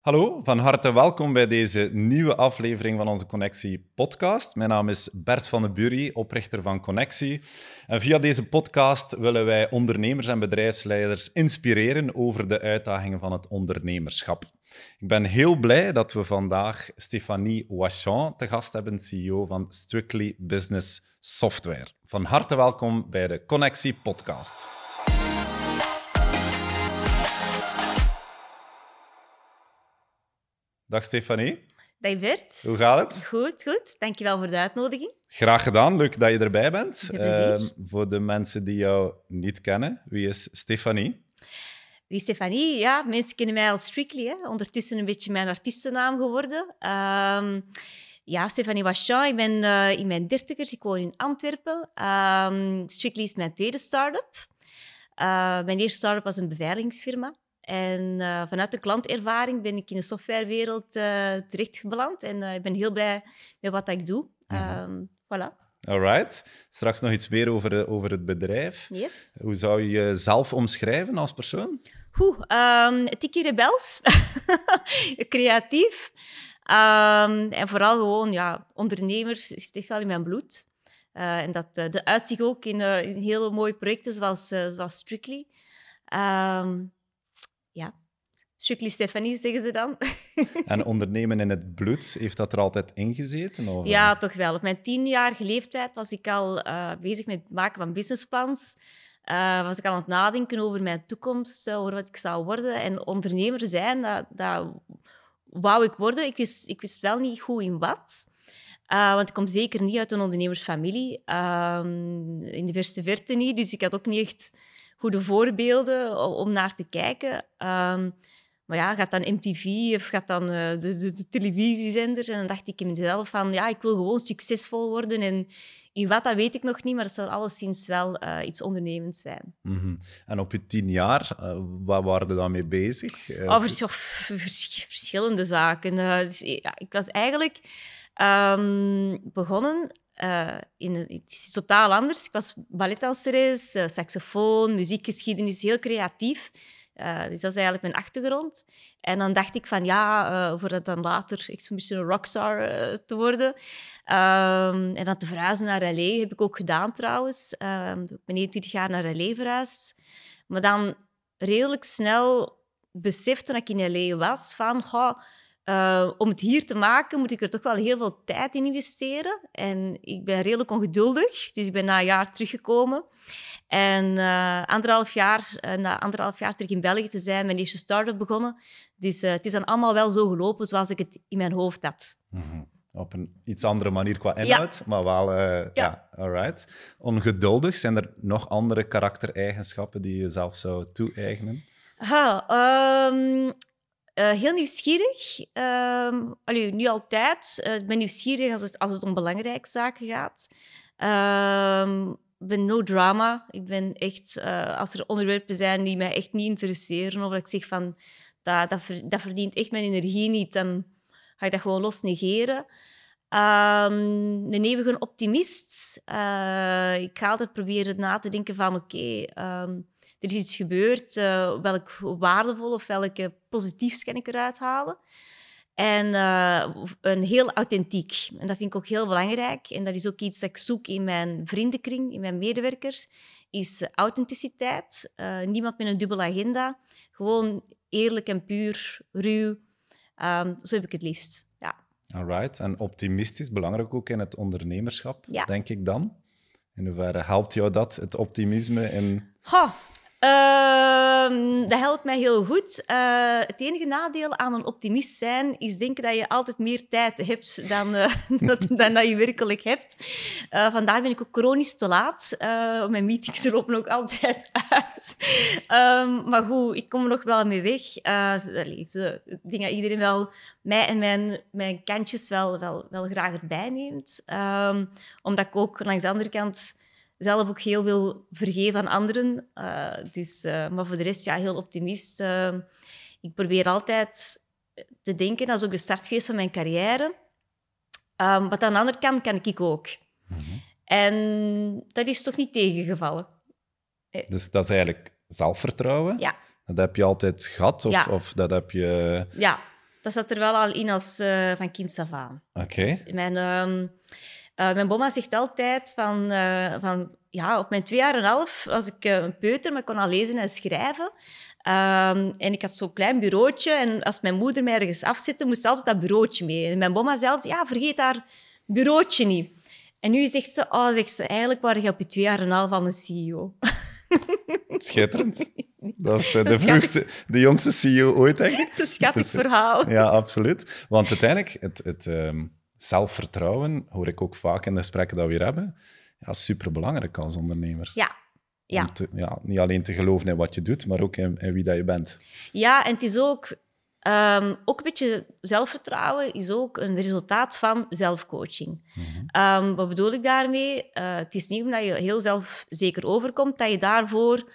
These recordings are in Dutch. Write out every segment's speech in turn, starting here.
Hallo, van harte welkom bij deze nieuwe aflevering van onze Connectie podcast. Mijn naam is Bert van den Bury, oprichter van Connectie. En via deze podcast willen wij ondernemers en bedrijfsleiders inspireren over de uitdagingen van het ondernemerschap. Ik ben heel blij dat we vandaag Stéphanie Wachon te gast hebben, CEO van Strictly Business Software. Van harte welkom bij de Connectie podcast. Dag Stefanie. Dag Bert. Hoe gaat het? Goed, goed. Dankjewel voor de uitnodiging. Graag gedaan. Leuk dat je erbij bent. Uh, voor de mensen die jou niet kennen, wie is Stefanie? Wie is Stefanie? Ja, mensen kennen mij als Strictly. Hè. Ondertussen een beetje mijn artiestennaam geworden. Uh, ja, Stefanie Wachon. Ik ben uh, in mijn dertigers. Ik woon in Antwerpen. Ehm, Strictly is mijn tweede start-up. Eh, mijn eerste start-up was een beveiligingsfirma. En uh, vanuit de klantervaring ben ik in de softwarewereld uh, terecht beland. En uh, ik ben heel blij met wat ik doe. Mm -hmm. voilà. Alright. Straks nog iets meer over, over het bedrijf. Yes. Hoe zou je jezelf omschrijven als persoon? Oeh, um, tikkie rebels. Creatief. Um, en vooral gewoon, ja, ondernemers is echt wel in mijn bloed. en dat de uitzicht ook in, in, hele mooie projecten zoals, zoals Strictly. Um, strictly Stephanie, zeggen ze dan. en ondernemen in het bloed, heeft dat er altijd ingezeten? Of? Ja, toch wel. Op mijn tienjarige leeftijd was ik al uh, bezig met het maken van businessplans. Uh, was ik al aan het nadenken over mijn toekomst, over wat ik zou worden. En ondernemer zijn, dat, dat wou ik worden. Ik wist, ik wist wel niet goed in wat. Uh, want ik kom zeker niet uit een ondernemersfamilie. Uh, in de verste verte niet. Dus ik had ook niet echt goede voorbeelden om naar te kijken. Um, maar ja, gaat dan MTV of gaat dan uh, de, de, de, televisiezender? En dan dacht ik in mezelf van, ja, ik wil gewoon succesvol worden. En in wat, dat weet ik nog niet, maar het zal alleszins wel uh, iets ondernemends zijn. Mm -hmm. En op je tien jaar, uh, wat waren je dan mee bezig? Oh, vers vers verschillende zaken. dus, ja, ik was eigenlijk um, begonnen uh, in, het is totaal anders. Ik was balletdanseres, saxofoon, muziekgeschiedenis, heel creatief. Uh, dus dat is eigenlijk mijn achtergrond. En dan dacht ik van ja, voor dat dan later echt zo'n beetje een rockstar te worden. Um, en dan te verhuizen naar L.A. heb ik ook gedaan trouwens. Um, ik ben 21 jaar naar L.A. verhuisd. Maar dan redelijk snel besefte toen ik in L.A. was van... Goh, uh, om het hier te maken moet ik er toch wel heel veel tijd in investeren. En ik ben redelijk ongeduldig, dus ik ben na een jaar teruggekomen. En uh, anderhalf jaar, uh, na anderhalf jaar terug in België te zijn, mijn eerste start-up begonnen. Dus het is dan allemaal wel zo gelopen zoals ik het in mijn hoofd had. Mm -hmm. Op een iets andere manier qua inhoud, ja. maar wel, ja. ja, alright. Ongeduldig, zijn er nog andere karaktereigenschappen die je zelf zou toe-eigenen? Um, uh, heel nieuwsgierig. Allee, niet altijd. Uh, ik ben nieuwsgierig als het, als het om belangrijke zaken gaat. Uh, ik ben no drama. Ik ben echt, uh, als er onderwerpen zijn die mij echt niet interesseren, of ik zeg van dat, dat, dat verdient echt mijn energie niet, dan ga ik dat gewoon los negeren. Um, een eeuwige optimist. Ik ga altijd proberen na te denken van oké, er is iets gebeurd, uh, welk waardevol of welke positiefs kan ik eruit halen. En uh, een heel authentiek. En dat vind ik ook heel belangrijk. En dat is ook iets dat ik zoek in mijn vriendenkring, in mijn medewerkers, is authenticiteit. Uh, niemand met een dubbele agenda. Gewoon eerlijk en puur, ruw. Um, zo heb ik het liefst, ja. Alright. En optimistisch, belangrijk ook in het ondernemerschap, ja. denk ik dan. In hoeverre helpt jou dat, het optimisme in... Ha, Uh, dat helpt mij heel goed. Uh, het enige nadeel aan een optimist zijn is denken dat je altijd meer tijd hebt dan, dan dat je werkelijk hebt. Eh, vandaar ben ik ook chronisch te laat. mijn meetings lopen ook altijd uit. Um, maar goed, ik kom er nog wel mee weg. ik denk dat iedereen wel mij en mijn, mijn kantjes wel, wel, wel graag erbij neemt. Um, omdat ik ook langs de andere kant zelf ook heel veel vergeven aan anderen. Uh, dus, uh, maar voor de rest, ja, heel optimist. Uh, ik probeer altijd te denken, dat is ook de start geweest van mijn carrière. Um, wat aan de andere kant kan ik ook. Mm -hmm. En dat is toch niet tegengevallen. Dus dat is eigenlijk zelfvertrouwen? Ja. Dat heb je altijd gehad? Of, ja. of dat heb je... Ja. Dat zat er wel al in als van kind af aan. Oké. Dus mijn, uh, mijn mama zegt altijd van, uh, van... Ja, op mijn twee jaar en half was ik een peuter, maar ik kon al lezen en schrijven. Um, en ik had zo'n klein bureautje. En als mijn moeder mij ergens afzette, moest ze altijd dat bureautje mee. En mijn mama zei altijd, ja, vergeet haar bureautje niet. En nu zegt ze, oh, zegt ze, eigenlijk waren je op je twee jaar en half van een CEO. Schitterend. Dat is de, vroegste, de jongste CEO ooit, denk ik. Dat is een schattig verhaal. Ja, absoluut. Want uiteindelijk, het, het um, zelfvertrouwen, hoor ik ook vaak in de gesprekken dat we hier hebben, ja, superbelangrijk als ondernemer. Ja, ja. Te, ja. Niet alleen te geloven in wat je doet, maar ook in, in wie dat je bent. Ja, en het is ook Um, ook een beetje zelfvertrouwen is ook een resultaat van zelfcoaching. Mm um, wat bedoel ik daarmee? Uh, het is niet omdat je heel zelfzeker overkomt dat je daarvoor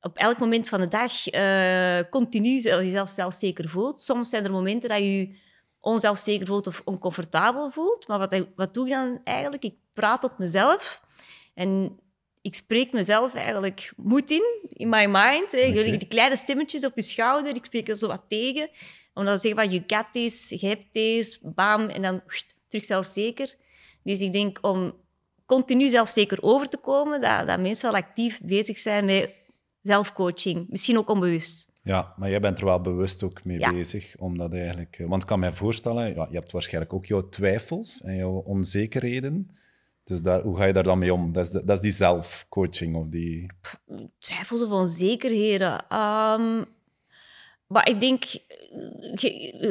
op elk moment van de dag uh, continu jezelf zelfzeker voelt. Soms zijn er momenten dat je onzelfzeker voelt of oncomfortabel voelt. Maar wat, wat doe je dan eigenlijk? Ik praat tot mezelf en ik spreek mezelf eigenlijk moed in, in my mind. Hè. Okay. Die kleine stemmetjes op je schouder, ik spreek er zo wat tegen. Omdat we zeggen van, you got this, je hebt deze, bam, en dan terug zelfzeker. Dus ik denk om continu zelfzeker over te komen, dat, dat mensen wel actief bezig zijn met zelfcoaching. Misschien ook onbewust. Ja, maar jij bent er wel bewust ook mee bezig. Omdat eigenlijk, want ik kan me voorstellen, ja, je hebt waarschijnlijk ook jouw twijfels en jouw onzekerheden. Dus daar, hoe ga je daar dan mee om? Dat is, dat is die zelfcoaching of die... Twijfels of onzekerheden? Um, maar ik denk,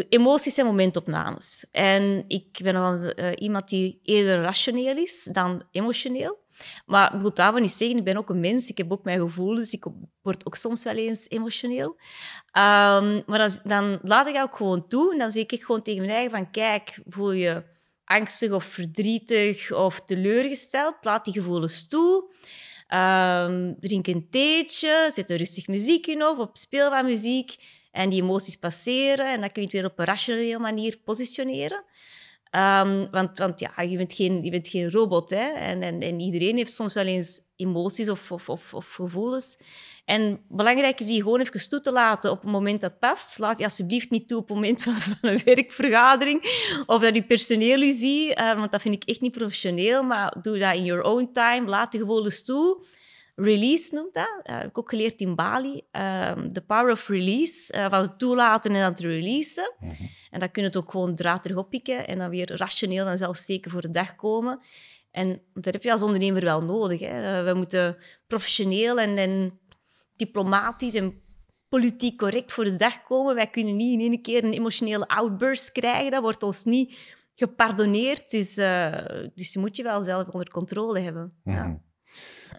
emoties zijn momentopnames. En ik ben wel uh, iemand die eerder rationeel is dan emotioneel. Maar ik wil daarvan niet zeggen, ik ben ook een mens, ik heb ook mijn gevoelens, ik word ook soms wel eens emotioneel. Um, maar dan, laat ik dat ook gewoon toe en dan zeg ik gewoon tegen mijn eigen van, kijk, voel je angstig of verdrietig of teleurgesteld. Laat die gevoelens toe. Um, drink een theetje, zet er rustig muziek in of op speelbaar muziek en die emoties passeren. En dan kun je het weer op een rationele manier positioneren. Um, want, want ja, je bent geen, je bent geen robot. Hè? En, en, en iedereen heeft soms wel eens emoties of, of, of, of gevoelens. En belangrijk is die gewoon even toe te laten op het moment dat past. Laat je alsjeblieft niet toe op het moment van, een werkvergadering of dat je personeel u ziet, uh, want dat vind ik echt niet professioneel. Maar doe dat in your own time. Laat de gevoelens toe. Release noemt dat. Uh, heb ik ook geleerd in Bali. Uh, the power of release. Uh, van het toelaten en het releasen. Mm -hmm. En dan kun je het ook gewoon draad terug oppikken en dan weer rationeel en zelfzeker voor de dag komen. En dat heb je als ondernemer wel nodig. Hè. We moeten professioneel en, en diplomatisch en politiek correct voor de dag komen. Wij kunnen niet in één keer een emotionele outburst krijgen. Dat wordt ons niet gepardonneerd. Dus, uh, dus moet je wel zelf onder controle hebben. Mm -hmm. ja.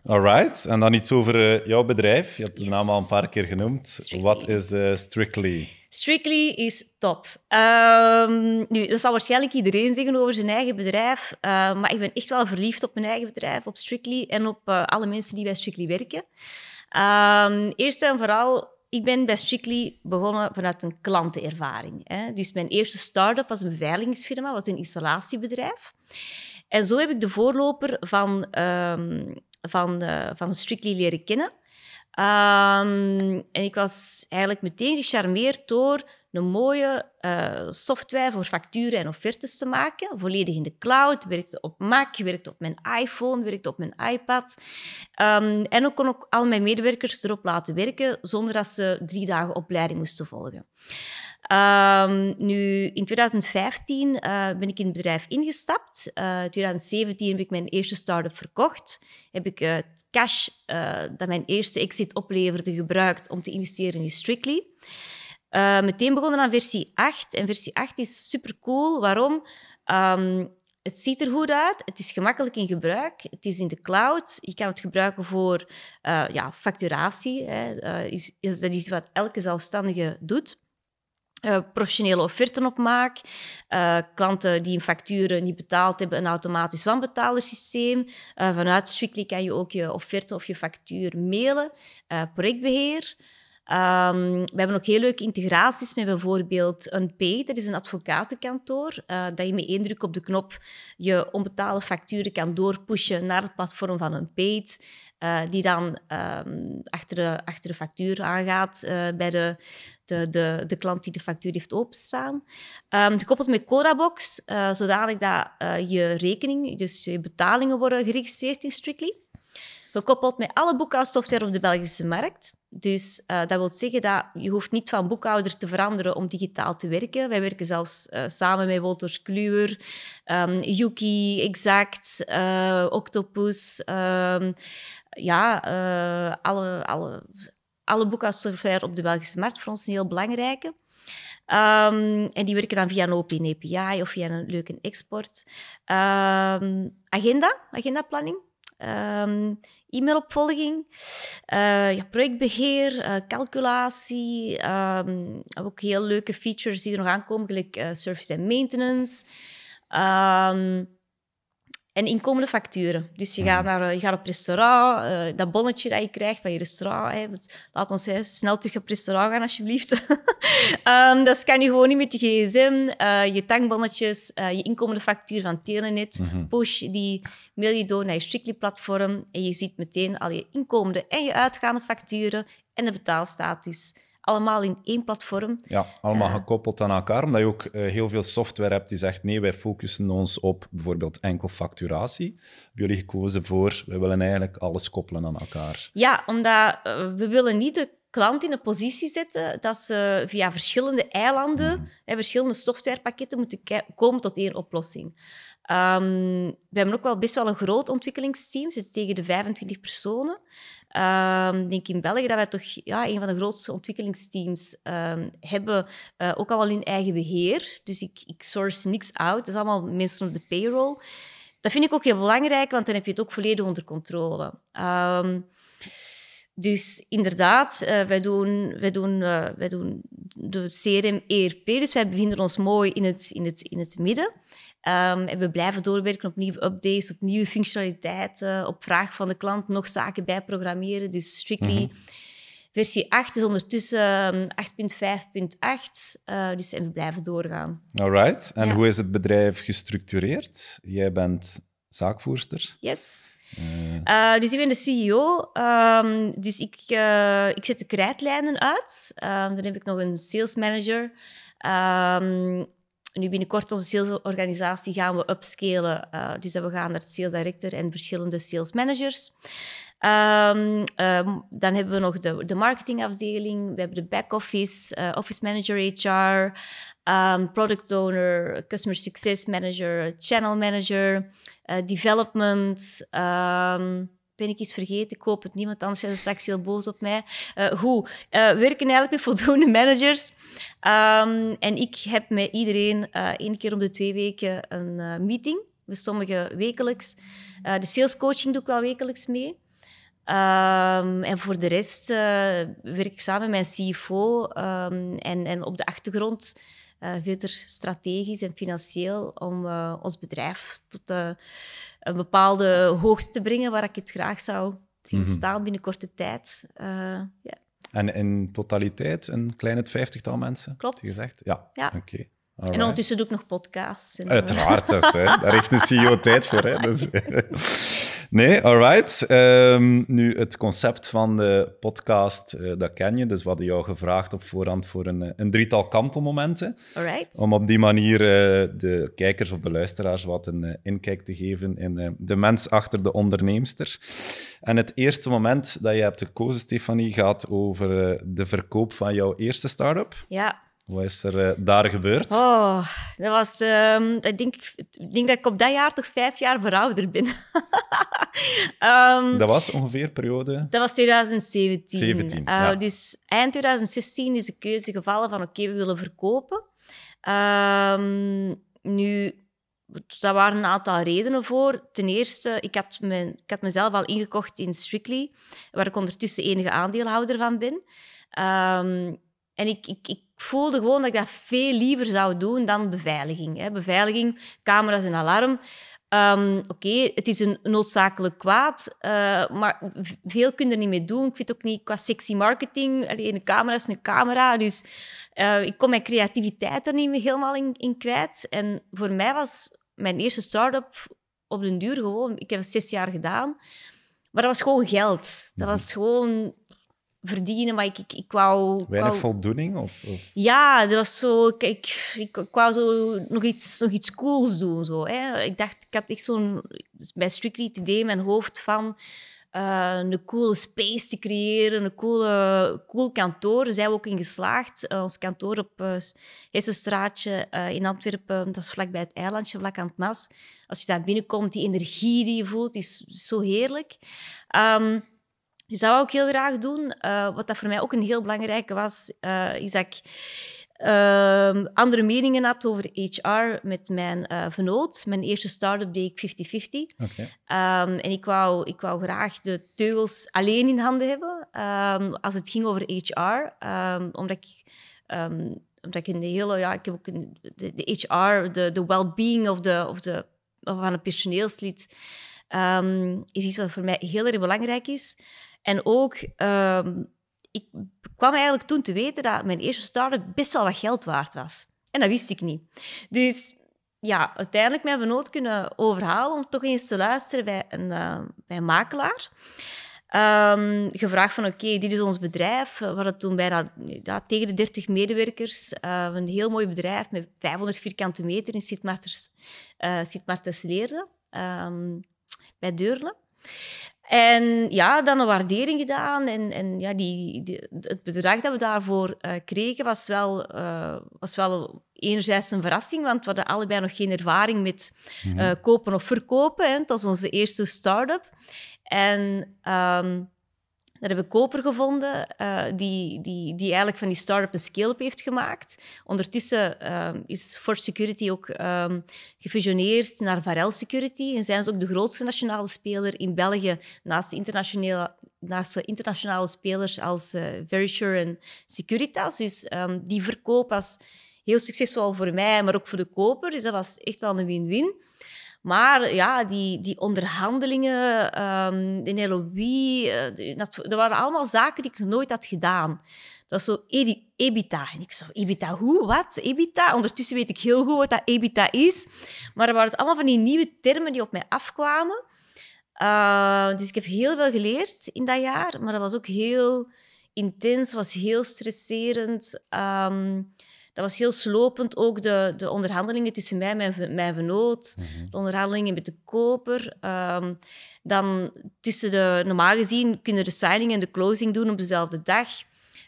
Alright, en dan iets over uh, jouw bedrijf. Je hebt de naam al een paar keer genoemd. Wat is uh, Strictly? Strictly is top. Um, nu, dat zal waarschijnlijk iedereen zeggen over zijn eigen bedrijf, uh, maar ik ben echt wel verliefd op mijn eigen bedrijf, op Strictly en op alle mensen die bij Strictly werken. Um, eerst en vooral, ik ben bij Strictly begonnen vanuit een klantenervaring. Hè. Dus mijn eerste start-up was een beveiligingsfirma, was een installatiebedrijf. En zo heb ik de voorloper van, um, van, van Strictly leren kennen. Um, en ik was eigenlijk meteen gecharmeerd door een mooie uh, software voor facturen en offertes te maken. Volledig in de cloud. Werkte op Mac, werkte op mijn iPhone, werkte op mijn iPad. Um, en ook kon ik al mijn medewerkers erop laten werken zonder dat ze drie dagen opleiding moesten volgen. Um, nu, in 2015 uh, eh, ben ik in het bedrijf ingestapt. Uh, in 2017 heb ik mijn eerste start-up verkocht. Heb ik uh, het cash dat mijn eerste exit opleverde gebruikt om te investeren in Strictly. meteen begonnen aan versie 8. En versie 8 is super cool. Waarom? Um, het ziet er goed uit, het is gemakkelijk in gebruik, het is in de cloud. Je kan het gebruiken voor ja, facturatie. Hè. Is, is, dat is wat elke zelfstandige doet. Uh, professionele offerten opmaak. Uh, klanten die een facturen niet betaald hebben, een automatisch wanbetalersysteem. Uh, vanuit Strictly kan je ook je offerte of je factuur mailen. projectbeheer. Um, we hebben ook heel leuke integraties met bijvoorbeeld een Pay, dat is een advocatenkantoor, dat je met één druk op de knop je onbetaalde facturen kan doorpushen naar het platform van een Paid, die dan um, achter, de, achter de factuur aangaat bij de de, de, de klant die de factuur heeft openstaan. Um, gekoppeld met Codabox, uh, zodanig dat uh, je rekening, dus je betalingen worden geregistreerd in Strictly. Gekoppeld met alle boekhoudsoftware op de Belgische markt. Dus uh, dat wil zeggen dat je hoeft niet van boekhouder te veranderen om digitaal te werken. Wij werken zelfs samen met Wolters Kluwer, um, Yuki, Exact, Octopus. Um, ja, alle, alle, alle boekhoudsoftware op de Belgische markt voor ons een heel belangrijke. Um, en die werken dan via een open API of via een leuke export. Um, agenda, agendaplanning. Um, e-mailopvolging, uh, ja, projectbeheer, uh, calculatie. Ook heel leuke features die er nog aankomen, gelijk uh, service en maintenance. En inkomende facturen. Dus je gaat, naar, je gaat op restaurant, uh, dat bonnetje dat je krijgt van je restaurant. Hè, laat ons hè, snel terug op restaurant gaan, alsjeblieft. um, dat kan je gewoon niet met je gsm. Uh, je tankbonnetjes, uh, je inkomende factuur van Telenet, mm -hmm. push, die mail je door naar je Strictly-platform en je ziet meteen al je inkomende en je uitgaande facturen en de betaalstatus allemaal in één platform. Ja, allemaal uh, gekoppeld aan elkaar, omdat je ook uh, heel veel software hebt die zegt nee, wij focussen ons op bijvoorbeeld enkel facturatie. Hebben jullie gekozen voor, we willen eigenlijk alles koppelen aan elkaar? Ja, omdat uh, we willen niet de klant in een positie zetten dat ze via verschillende eilanden, mm. hè, verschillende softwarepakketten moeten komen tot één oplossing. Um, we hebben ook wel best wel een groot ontwikkelingsteam, zitten tegen de 25 personen. Um, denk in België dat wij toch ja, een van de grootste ontwikkelingsteams um, hebben, uh, ook al wel in eigen beheer. Dus ik, ik source niks out. Het is allemaal mensen op de payroll. Dat vind ik ook heel belangrijk, want dan heb je het ook volledig onder controle. Um, dus inderdaad, uh, wij, doen, wij, doen, uh, wij doen de CRM ERP, dus wij bevinden ons mooi in het, in het, in het midden. Um, en we blijven doorwerken op nieuwe updates, op nieuwe functionaliteiten, op vraag van de klant nog zaken bijprogrammeren. Dus Strictly mm -hmm. versie 8 is ondertussen 8.5.8. Uh, dus en we blijven doorgaan. Alright. En ja. hoe is het bedrijf gestructureerd? Jij bent zaakvoerster. Yes. Uh. Uh, dus ik ben de CEO. Um, dus ik, ik zet de krijtlijnen uit. Dan heb ik nog een sales manager. Um, nu binnenkort onze salesorganisatie gaan we upscalen. Uh, dus we gaan naar sales director en verschillende sales managers. Um, um, dan hebben we nog de, de marketingafdeling, we hebben de back-office, uh, office manager HR, um, product owner, customer success manager, channel manager, uh, development ben ik iets vergeten? Ik hoop het niemand anders is straks heel boos op mij. Uh, hoe? Uh, we werken eigenlijk met voldoende managers. Um, en ik heb met iedereen uh, één keer om de twee weken een meeting. We sommigen wekelijks. de salescoaching doe ik wel wekelijks mee. Um, en voor de rest werk ik samen met mijn CFO. Um, en, en op de achtergrond verder strategisch en financieel om ons bedrijf tot een bepaalde hoogte te brengen waar ik het graag zou zien mm -hmm. staan binnen korte tijd. Uh, yeah. En in totaliteit een kleine vijftigtal mensen? Klopt. Gezegd? Ja, ja. oké. Okay. En ondertussen doe ik nog podcasts. En, Uiteraard, dus, hè. daar heeft een CEO tijd voor. Hè. Dus, nee, alright. Um, nu, het concept van de podcast, uh, dat ken je. Dus we hadden jou gevraagd op voorhand voor een, een drietal kantelmomenten. Alright. Om op die manier uh, de kijkers of de luisteraars wat een uh, inkijk te geven in de mens achter de onderneemster. En het eerste moment dat je hebt gekozen, Stefanie, gaat over de verkoop van jouw eerste start-up. Ja. Wat is er uh, daar gebeurd? Oh, dat was... Um, ik, denk, ik denk dat ik op dat jaar toch vijf jaar verouderd ben. um, dat was ongeveer periode? Dat was 2017. 17, uh, ja. Dus eind 2016 is de keuze gevallen van oké, okay, we willen verkopen. Um, nu, daar waren een aantal redenen voor. Ten eerste, ik had, mijn, ik had mezelf al ingekocht in Strictly, waar ik ondertussen enige aandeelhouder van ben. En ik, ik, ik voelde gewoon dat ik dat veel liever zou doen dan beveiliging. Hè. Beveiliging, camera's en alarm. Um, Oké, okay, het is een noodzakelijk kwaad, uh, maar veel kun je er niet mee doen. Ik weet ook niet qua sexy marketing. Alleen een camera is een camera, dus uh, ik kon mijn creativiteit er niet meer helemaal in, in kwijt. En voor mij was mijn eerste start-up op den duur gewoon... Ik heb het zes jaar gedaan, maar dat was gewoon geld. Dat was gewoon verdienen, maar ik, ik, ik wou... Weinig wou- voldoening? Of, of... ja, dat was zo... Ik, ik, ik, wou zo nog iets, nog iets cools doen. Zo, hè. Ik dacht, ik had echt zo'n... Bij Strictly het idee in mijn hoofd van... eh, een coole space te creëren, een coole, cool kantoor. Daar zijn we ook in geslaagd. Eh, ons kantoor op uh, Hessenstraatje eh, in Antwerpen, dat is vlakbij het eilandje, vlak aan het Mas. Als je daar binnenkomt, die energie die je voelt, is zo heerlijk. Ehm, dus dat wou ik heel graag doen. Uh, wat dat voor mij ook een heel belangrijke was, uh, is dat ik uh, andere meningen had over HR met mijn uh, vernoot. Mijn eerste start-up deed ik 50-50. Okay. Um, en ik wou, ik wou graag de teugels alleen in handen hebben um, als het ging over HR. Um, omdat ik... omdat ik in de hele... Ja, ik heb ook een, de, de HR, de, de well-being of, de, of, de, of van een personeelslid... is iets wat voor mij heel erg belangrijk is. En ook, um, ik kwam eigenlijk toen te weten dat mijn eerste start-up best wel wat geld waard was. En dat wist ik niet. Dus ja, uiteindelijk mijn vernoot kunnen overhalen om toch eens te luisteren bij een, uh, bij makelaar. Um, gevraagd van, oké, dit is ons bedrijf. We hadden toen bijna ja, tegen de 30 medewerkers. Uh, een heel mooi bedrijf met 500 vierkante meter in Sint-Maartens-Leerde, uh, um, bij Deurle. En ja, dan een waardering gedaan. En, en ja, die, die, het bedrag dat we daarvoor uh, kregen was wel, uh, was wel enerzijds een verrassing, want we hadden allebei nog geen ervaring met uh, mm-hmm. kopen of verkopen. Hè. Het was onze eerste start-up. En um, daar hebben we koper gevonden uh, die, die, die eigenlijk van die start-up een scale-up heeft gemaakt. Ondertussen uh, is Force Security ook um, gefusioneerd naar Varel Security en zijn ze ook de grootste nationale speler in België naast de internationale, naast de internationale spelers als uh, Verisure en Securitas. Dus um, die verkoop was heel succesvol voor mij, maar ook voor de koper. Dus dat was echt wel een win-win. Maar ja, die, die onderhandelingen, um, de LOE, uh, dat, dat, waren allemaal zaken die ik nog nooit had gedaan. Dat was zo EBITDA. En ik zo, EBITDA, hoe? Wat? EBITDA? Ondertussen weet ik heel goed wat dat EBITDA is. Maar er waren het allemaal van die nieuwe termen die op mij afkwamen. Uh, dus ik heb heel veel geleerd in dat jaar. Maar dat was ook heel intens, was heel stresserend. Um, dat was heel slopend. Ook de, de onderhandelingen tussen mij en mijn, mijn vernoot. Mm-hmm. De onderhandelingen met de koper. Um, dan tussen de... Normaal gezien kunnen de signing en de closing doen op dezelfde dag.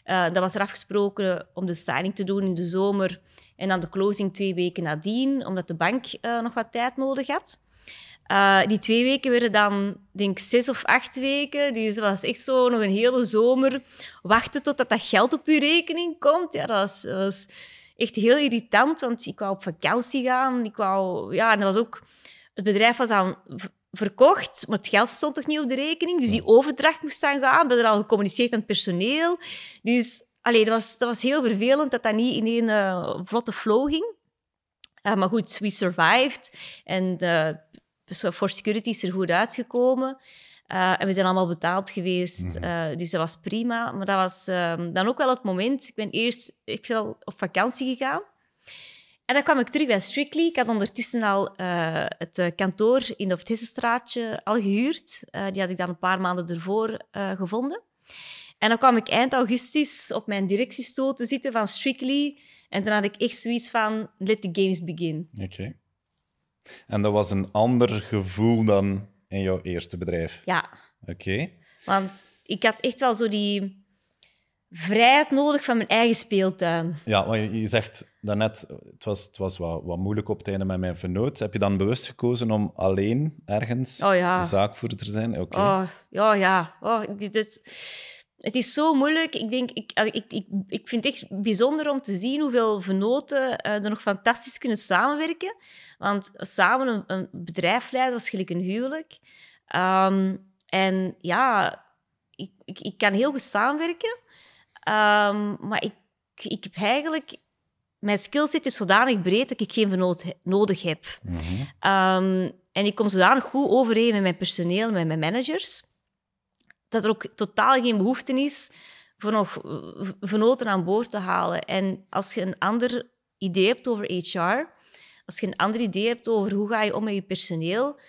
Uh, dat was er afgesproken om de signing te doen in de zomer. En dan de closing twee weken nadien, omdat de bank uh, nog wat tijd nodig had. Uh, die twee weken werden dan, denk ik, zes of acht weken. Dus dat was echt zo nog een hele zomer wachten totdat dat geld op je rekening komt. Ja, dat was, dat was echt heel irritant, want ik wou op vakantie gaan. Ik wou, ja, en dat was ook... Het bedrijf was al verkocht, maar het geld stond toch niet op de rekening. Dus die overdracht moest dan gaan. We hadden al gecommuniceerd aan het personeel. Dus allee, dat, was, dat was heel vervelend dat dat niet in één uh, vlotte flow ging. Uh, maar goed, we survived. En uh, for security is er goed uitgekomen. Uh, en we zijn allemaal betaald geweest, mm-hmm. uh, dus dat was prima. Maar dat was uh, dan ook wel het moment. Ik ben eerst ik ben al op vakantie gegaan. En dan kwam ik terug bij Strictly. Ik had ondertussen al uh, het kantoor in het Hessenstraatje al gehuurd. die had ik dan een paar maanden ervoor gevonden. En dan kwam ik eind augustus op mijn directiestoel te zitten van Strictly. En toen had ik echt zoiets van, let the games begin. Oké. Okay. En dat was een ander gevoel dan in jouw eerste bedrijf? Ja. Oké. Okay. Want ik had echt wel zo die vrijheid nodig van mijn eigen speeltuin. Ja, maar je zegt daarnet, het was, het was wat, wat moeilijk op het einde met mijn vernoot. Heb je dan bewust gekozen om alleen ergens oh, ja. zaakvoerder te zijn? Okay. Oh, ja, ja. Oh, dit, het is zo moeilijk. Ik, denk, ik, ik, ik, ik vind het echt bijzonder om te zien hoeveel vernoten uh, er nog fantastisch kunnen samenwerken. Want samen een, een bedrijf leiden, dat is gelijk een huwelijk. Um, en ja, ik, ik, ik, kan heel goed samenwerken. Um, maar ik, ik heb eigenlijk... Mijn skillset is zodanig breed dat ik geen vernoot nodig heb. Mm-hmm. Um, en ik kom zodanig goed overeen met mijn personeel, met mijn managers dat er ook totaal geen behoefte is voor nog vernoten aan boord te halen. En als je een ander idee hebt over HR, als je een ander idee hebt over hoe ga je om met je personeel,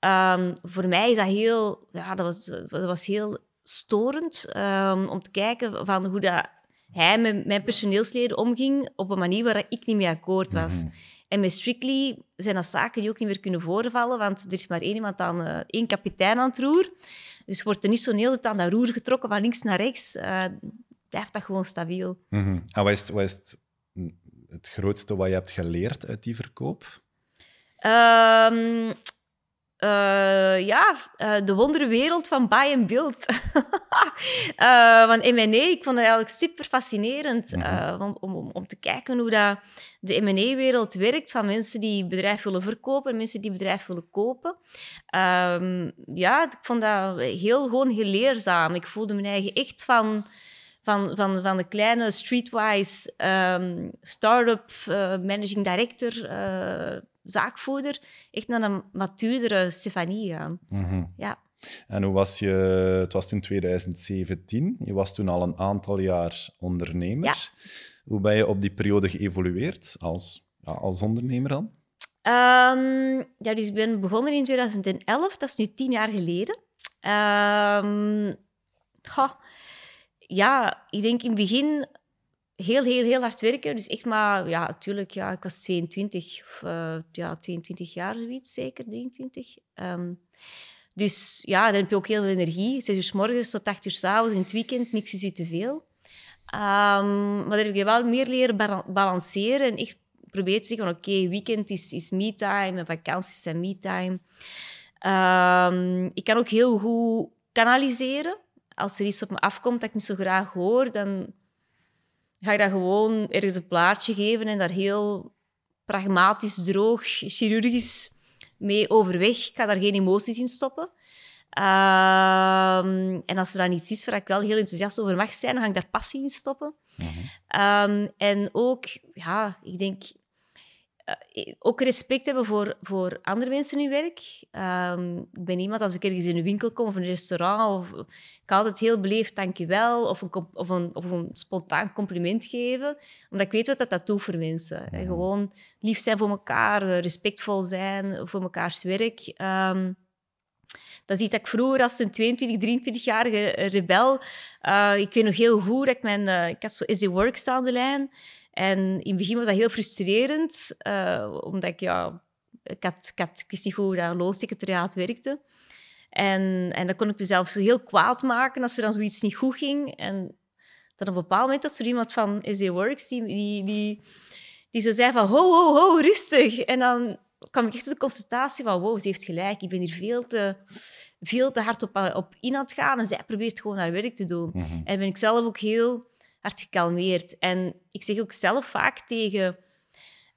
um, voor mij is dat heel, ja, dat was, dat was heel storend um, om te kijken van hoe dat hij met mijn personeelsleden omging op een manier waar ik niet mee akkoord was. Mhm. En met Strictly zijn dat zaken die ook niet meer kunnen voorvallen, want er is maar één iemand aan, uh, één kapitein aan het roer. Dus wordt er niet zo heel het aan dat roer getrokken van links naar rechts. Uh, blijft dat gewoon stabiel. Mm -hmm. En wat is, wat is het, het, grootste wat je hebt geleerd uit die verkoop? Um, uh, ja, uh, de wonderwereld van buy and build. uh, van M&A, ik vond het eigenlijk super fascinerend mm om, om, om, te kijken hoe dat de M&A-wereld werkt van mensen die bedrijf willen verkopen en mensen die bedrijf willen kopen. Um, ja, ik vond dat heel gewoon heel leerzaam. Ik voelde me eigen echt van van, van, van de kleine streetwise um, start-up managing director zaakvoerder echt naar een matuurdere Stefanie gaan. Mhm. Ja. En hoe was je... Het was toen 2017. Je was toen al een aantal jaar ondernemer. Ja. Hoe ben je op die periode geëvolueerd als, ja, als ondernemer dan? Um, ja, dus ik ben begonnen in 2011. Dat is nu tien jaar geleden. Um, ja, ik denk in het begin heel, heel, heel hard werken. Dus echt maar, ja, natuurlijk, ja, ik was 22, of, uh, ja, 22 jaar, zoiets zeker, 23. Um, ehm, dus ja, dan heb je ook heel veel energie. Zes uur s morgens tot acht uur s avonds in het weekend, niks is u te veel. Um, maar dan heb je wel meer leren balanceren en echt proberen te zeggen oké, weekend is, is me-time en vakanties zijn me-time. Um, ik kan ook heel goed kanaliseren. Als er iets op me afkomt dat ik niet zo graag hoor, dan ga ik dat gewoon ergens een plaatje geven en daar heel pragmatisch, droog, chirurgisch mee overweg. Ik ga daar geen emoties in stoppen. Ehm, en als er dan iets is waar ik wel heel enthousiast over mag zijn, dan ga ik daar passie in stoppen. Mhm. Ehm, en ook, ja, ik denk uh, ook respect hebben voor, voor andere mensen in je werk. Um, ik ben iemand, als ik ergens in een winkel kom of een restaurant, of, ik kan altijd heel beleefd dankjewel of een, of, een, of een spontaan compliment geven. Omdat ik weet wat dat, dat doet voor mensen. Mm. Gewoon lief zijn voor elkaar, eh, respectvol zijn voor mekaars werk. Um, dat is iets dat ik vroeger als een 22, 23-jarige rebel... Uh, ik weet nog heel goed dat ik mijn... Uh, ik had zo Is Works aan de lijn. En in het begin was dat heel frustrerend, uh, omdat ik, ja, ik, had, ik, had, ik wist niet hoe dat loonsecretariaat werkte. En, en dan kon ik mezelf zo heel kwaad maken als er dan zoiets niet goed ging. En dan op een bepaald moment was er iemand van SD Works die, die, die, die zo zei van ho, ho, ho, rustig. En dan kwam ik echt tot de constatatie van wow, ze heeft gelijk. Ik ben hier veel te, veel te hard op, op in aan het gaan en zij probeert gewoon haar werk te doen. Mhm. En ben ik zelf ook heel hard gekalmeerd. En ik zeg ook zelf vaak tegen,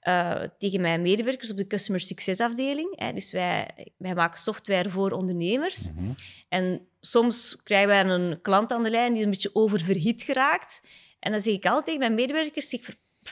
uh, tegen mijn medewerkers op de customer succesafdeling. Hè, dus wij, wij maken software voor ondernemers. Mhm. En soms krijgen wij een klant aan de lijn die een beetje oververhit geraakt. En dan zeg ik altijd tegen mijn medewerkers, zeg,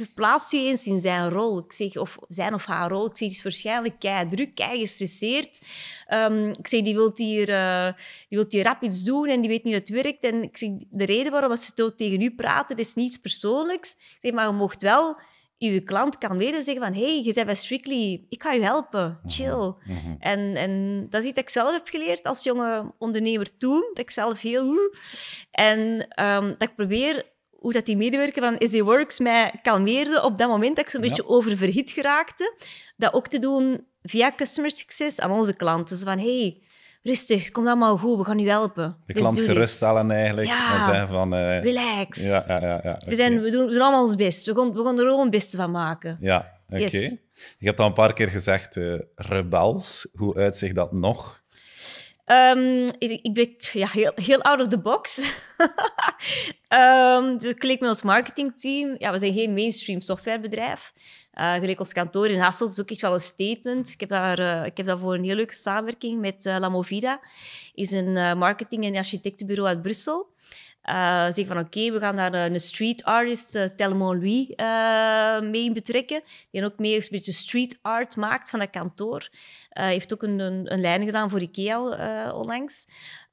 verplaats je eens in zijn rol. Ik zeg, of zijn of haar rol. Ik zeg, die is waarschijnlijk kei druk, kei gestresseerd. Um, ik zeg, die wil hier, uh, die wilt hier rap iets doen en die weet niet hoe het werkt. En ik zeg, de reden waarom ze tegen u praten, is niets persoonlijks. Ik zeg, maar je mocht wel je klant kan weer zeggen van hey, je bent bij Strictly, ik ga je helpen, mhm, chill. Mhm. en, en dat is iets dat ik zelf heb geleerd als jonge ondernemer toen, dat ik zelf heel... En um, dat ik probeer hoe dat die medewerker van SD Works mij kalmeerde op dat moment dat ik zo'n ja. beetje oververhit geraakte. Dat ook te doen via customer success aan onze klanten. Zo van, hey, rustig, kom allemaal goed, we gaan u helpen. De klant geruststellen eigenlijk. Ja, en zeggen van... Uh, relax. Ja, ja, ja, ja we, zijn, we, doen, we doen allemaal ons best. We gaan, we gaan er gewoon het beste van maken. Ja, oké. Yes. Je hebt al een paar keer gezegd, uh, rebels. Hoe uitzicht dat nog? Um, ik, ben ja, heel, heel out of the box. um, dus ik met ons marketingteam. Ja, we zijn geen mainstream softwarebedrijf. Uh, gelijk ons kantoor in Hasselt is ook echt wel een statement. Ik heb, daar, uh, ik heb daarvoor een heel leuke samenwerking met uh, La Movida. is een marketing- en architectenbureau uit Brussel. Uh, zeggen van oké, we gaan daar een street artist, uh, Telmon Louis, mee betrekken. Die ook mee een beetje street art maakt van dat kantoor. Heeft ook een, een, lijn gedaan voor IKEA onlangs.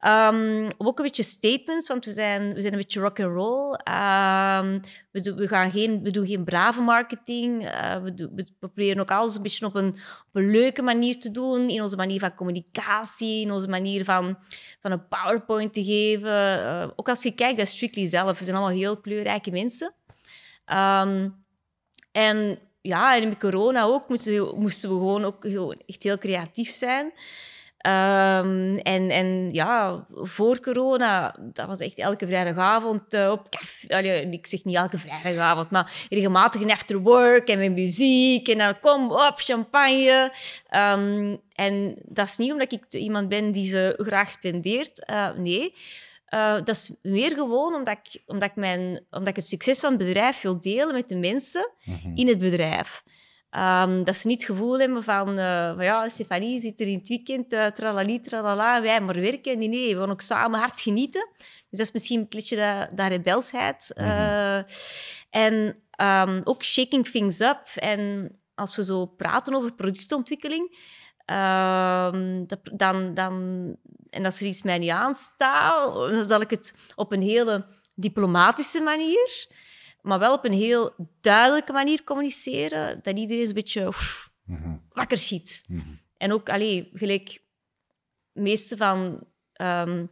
Um, ook een beetje statements, want we zijn, we zijn een beetje rock and roll. Um, we, we, gaan geen, we doen geen brave marketing. Uh, we, proberen ook alles een beetje op een, op een leuke manier te doen. In onze manier van communicatie, in onze manier van, van een PowerPoint te geven. Ook als je kijkt bij Strictly zelf, we zijn allemaal heel kleurrijke mensen. Um, en ja, en met corona ook moesten we, moesten we gewoon ook gewoon echt heel creatief zijn. Um, en, en ja, voor corona, dat was echt elke vrijdagavond uh, op café. Ik zeg niet elke vrijdagavond, maar regelmatig een after work en met muziek. En dan kom op, champagne. Um, en dat is niet omdat ik iemand ben die ze graag spendeert. Uh, nee. Uh, dat is meer gewoon omdat ik, omdat, ik mijn, omdat ik het succes van het bedrijf wil delen met de mensen mm -hmm. in het bedrijf. Um, dat ze niet het gevoel hebben van, uh, van ja, Stefanie zit er in het weekend, uh, tralali, tralala, wij maar werken. Nee, nee, we gaan ook samen hard genieten. Dus dat is misschien een beetje dat, dat rebelsheid. Mm -hmm. uh, en um, ook shaking things up. En als we zo praten over productontwikkeling, um, dat, dan, dan, en als er iets mij niet aanstaat, dan zal ik het op een hele diplomatische manier maar wel op een heel duidelijke manier communiceren, dat iedereen een beetje oef, mm wakker schiet. Mm -hmm. En ook, allee, gelijk, de meeste van um,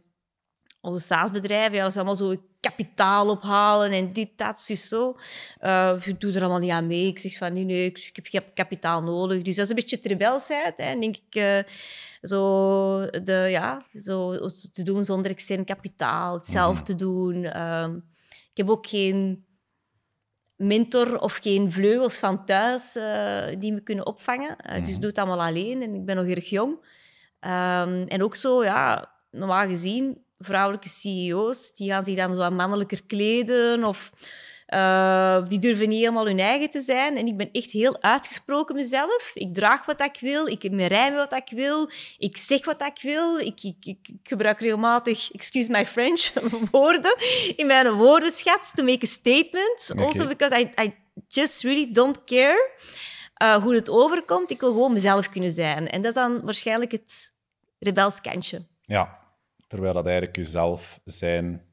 onze SaaS-bedrijven, ja, dat is allemaal zo kapitaal ophalen en dit, dat, dus zo. Uh, ik doe er allemaal niet aan mee. Ik zeg van, nee, nee, ik heb kapitaal nodig. Dus dat is een beetje rebelsheid, hè, denk ik. Uh, zo, de, ja, zo te doen zonder extern kapitaal, het zelf mm -hmm. te doen. Um, ik heb ook geen mentor of geen vleugels van thuis uh, die me kunnen opvangen. Uh, Dus ik doe het allemaal alleen en ik ben nog erg jong. Um, en ook zo, ja, normaal gezien, vrouwelijke CEO's, die gaan zich dan zo wat mannelijker kleden of uh, die durven niet helemaal hun eigen te zijn. En ik ben echt heel uitgesproken mezelf. Ik draag wat ik wil, ik me rijmen wat ik wil, ik zeg wat ik wil. Ik, ik, ik, gebruik regelmatig, excuse my French, woorden in mijn woordenschat to make a statement. Okay. Also because I, I just really don't care uh, hoe het overkomt. Ik wil gewoon mezelf kunnen zijn. En dat is dan waarschijnlijk het rebelskantje. Ja, terwijl dat eigenlijk jezelf zijn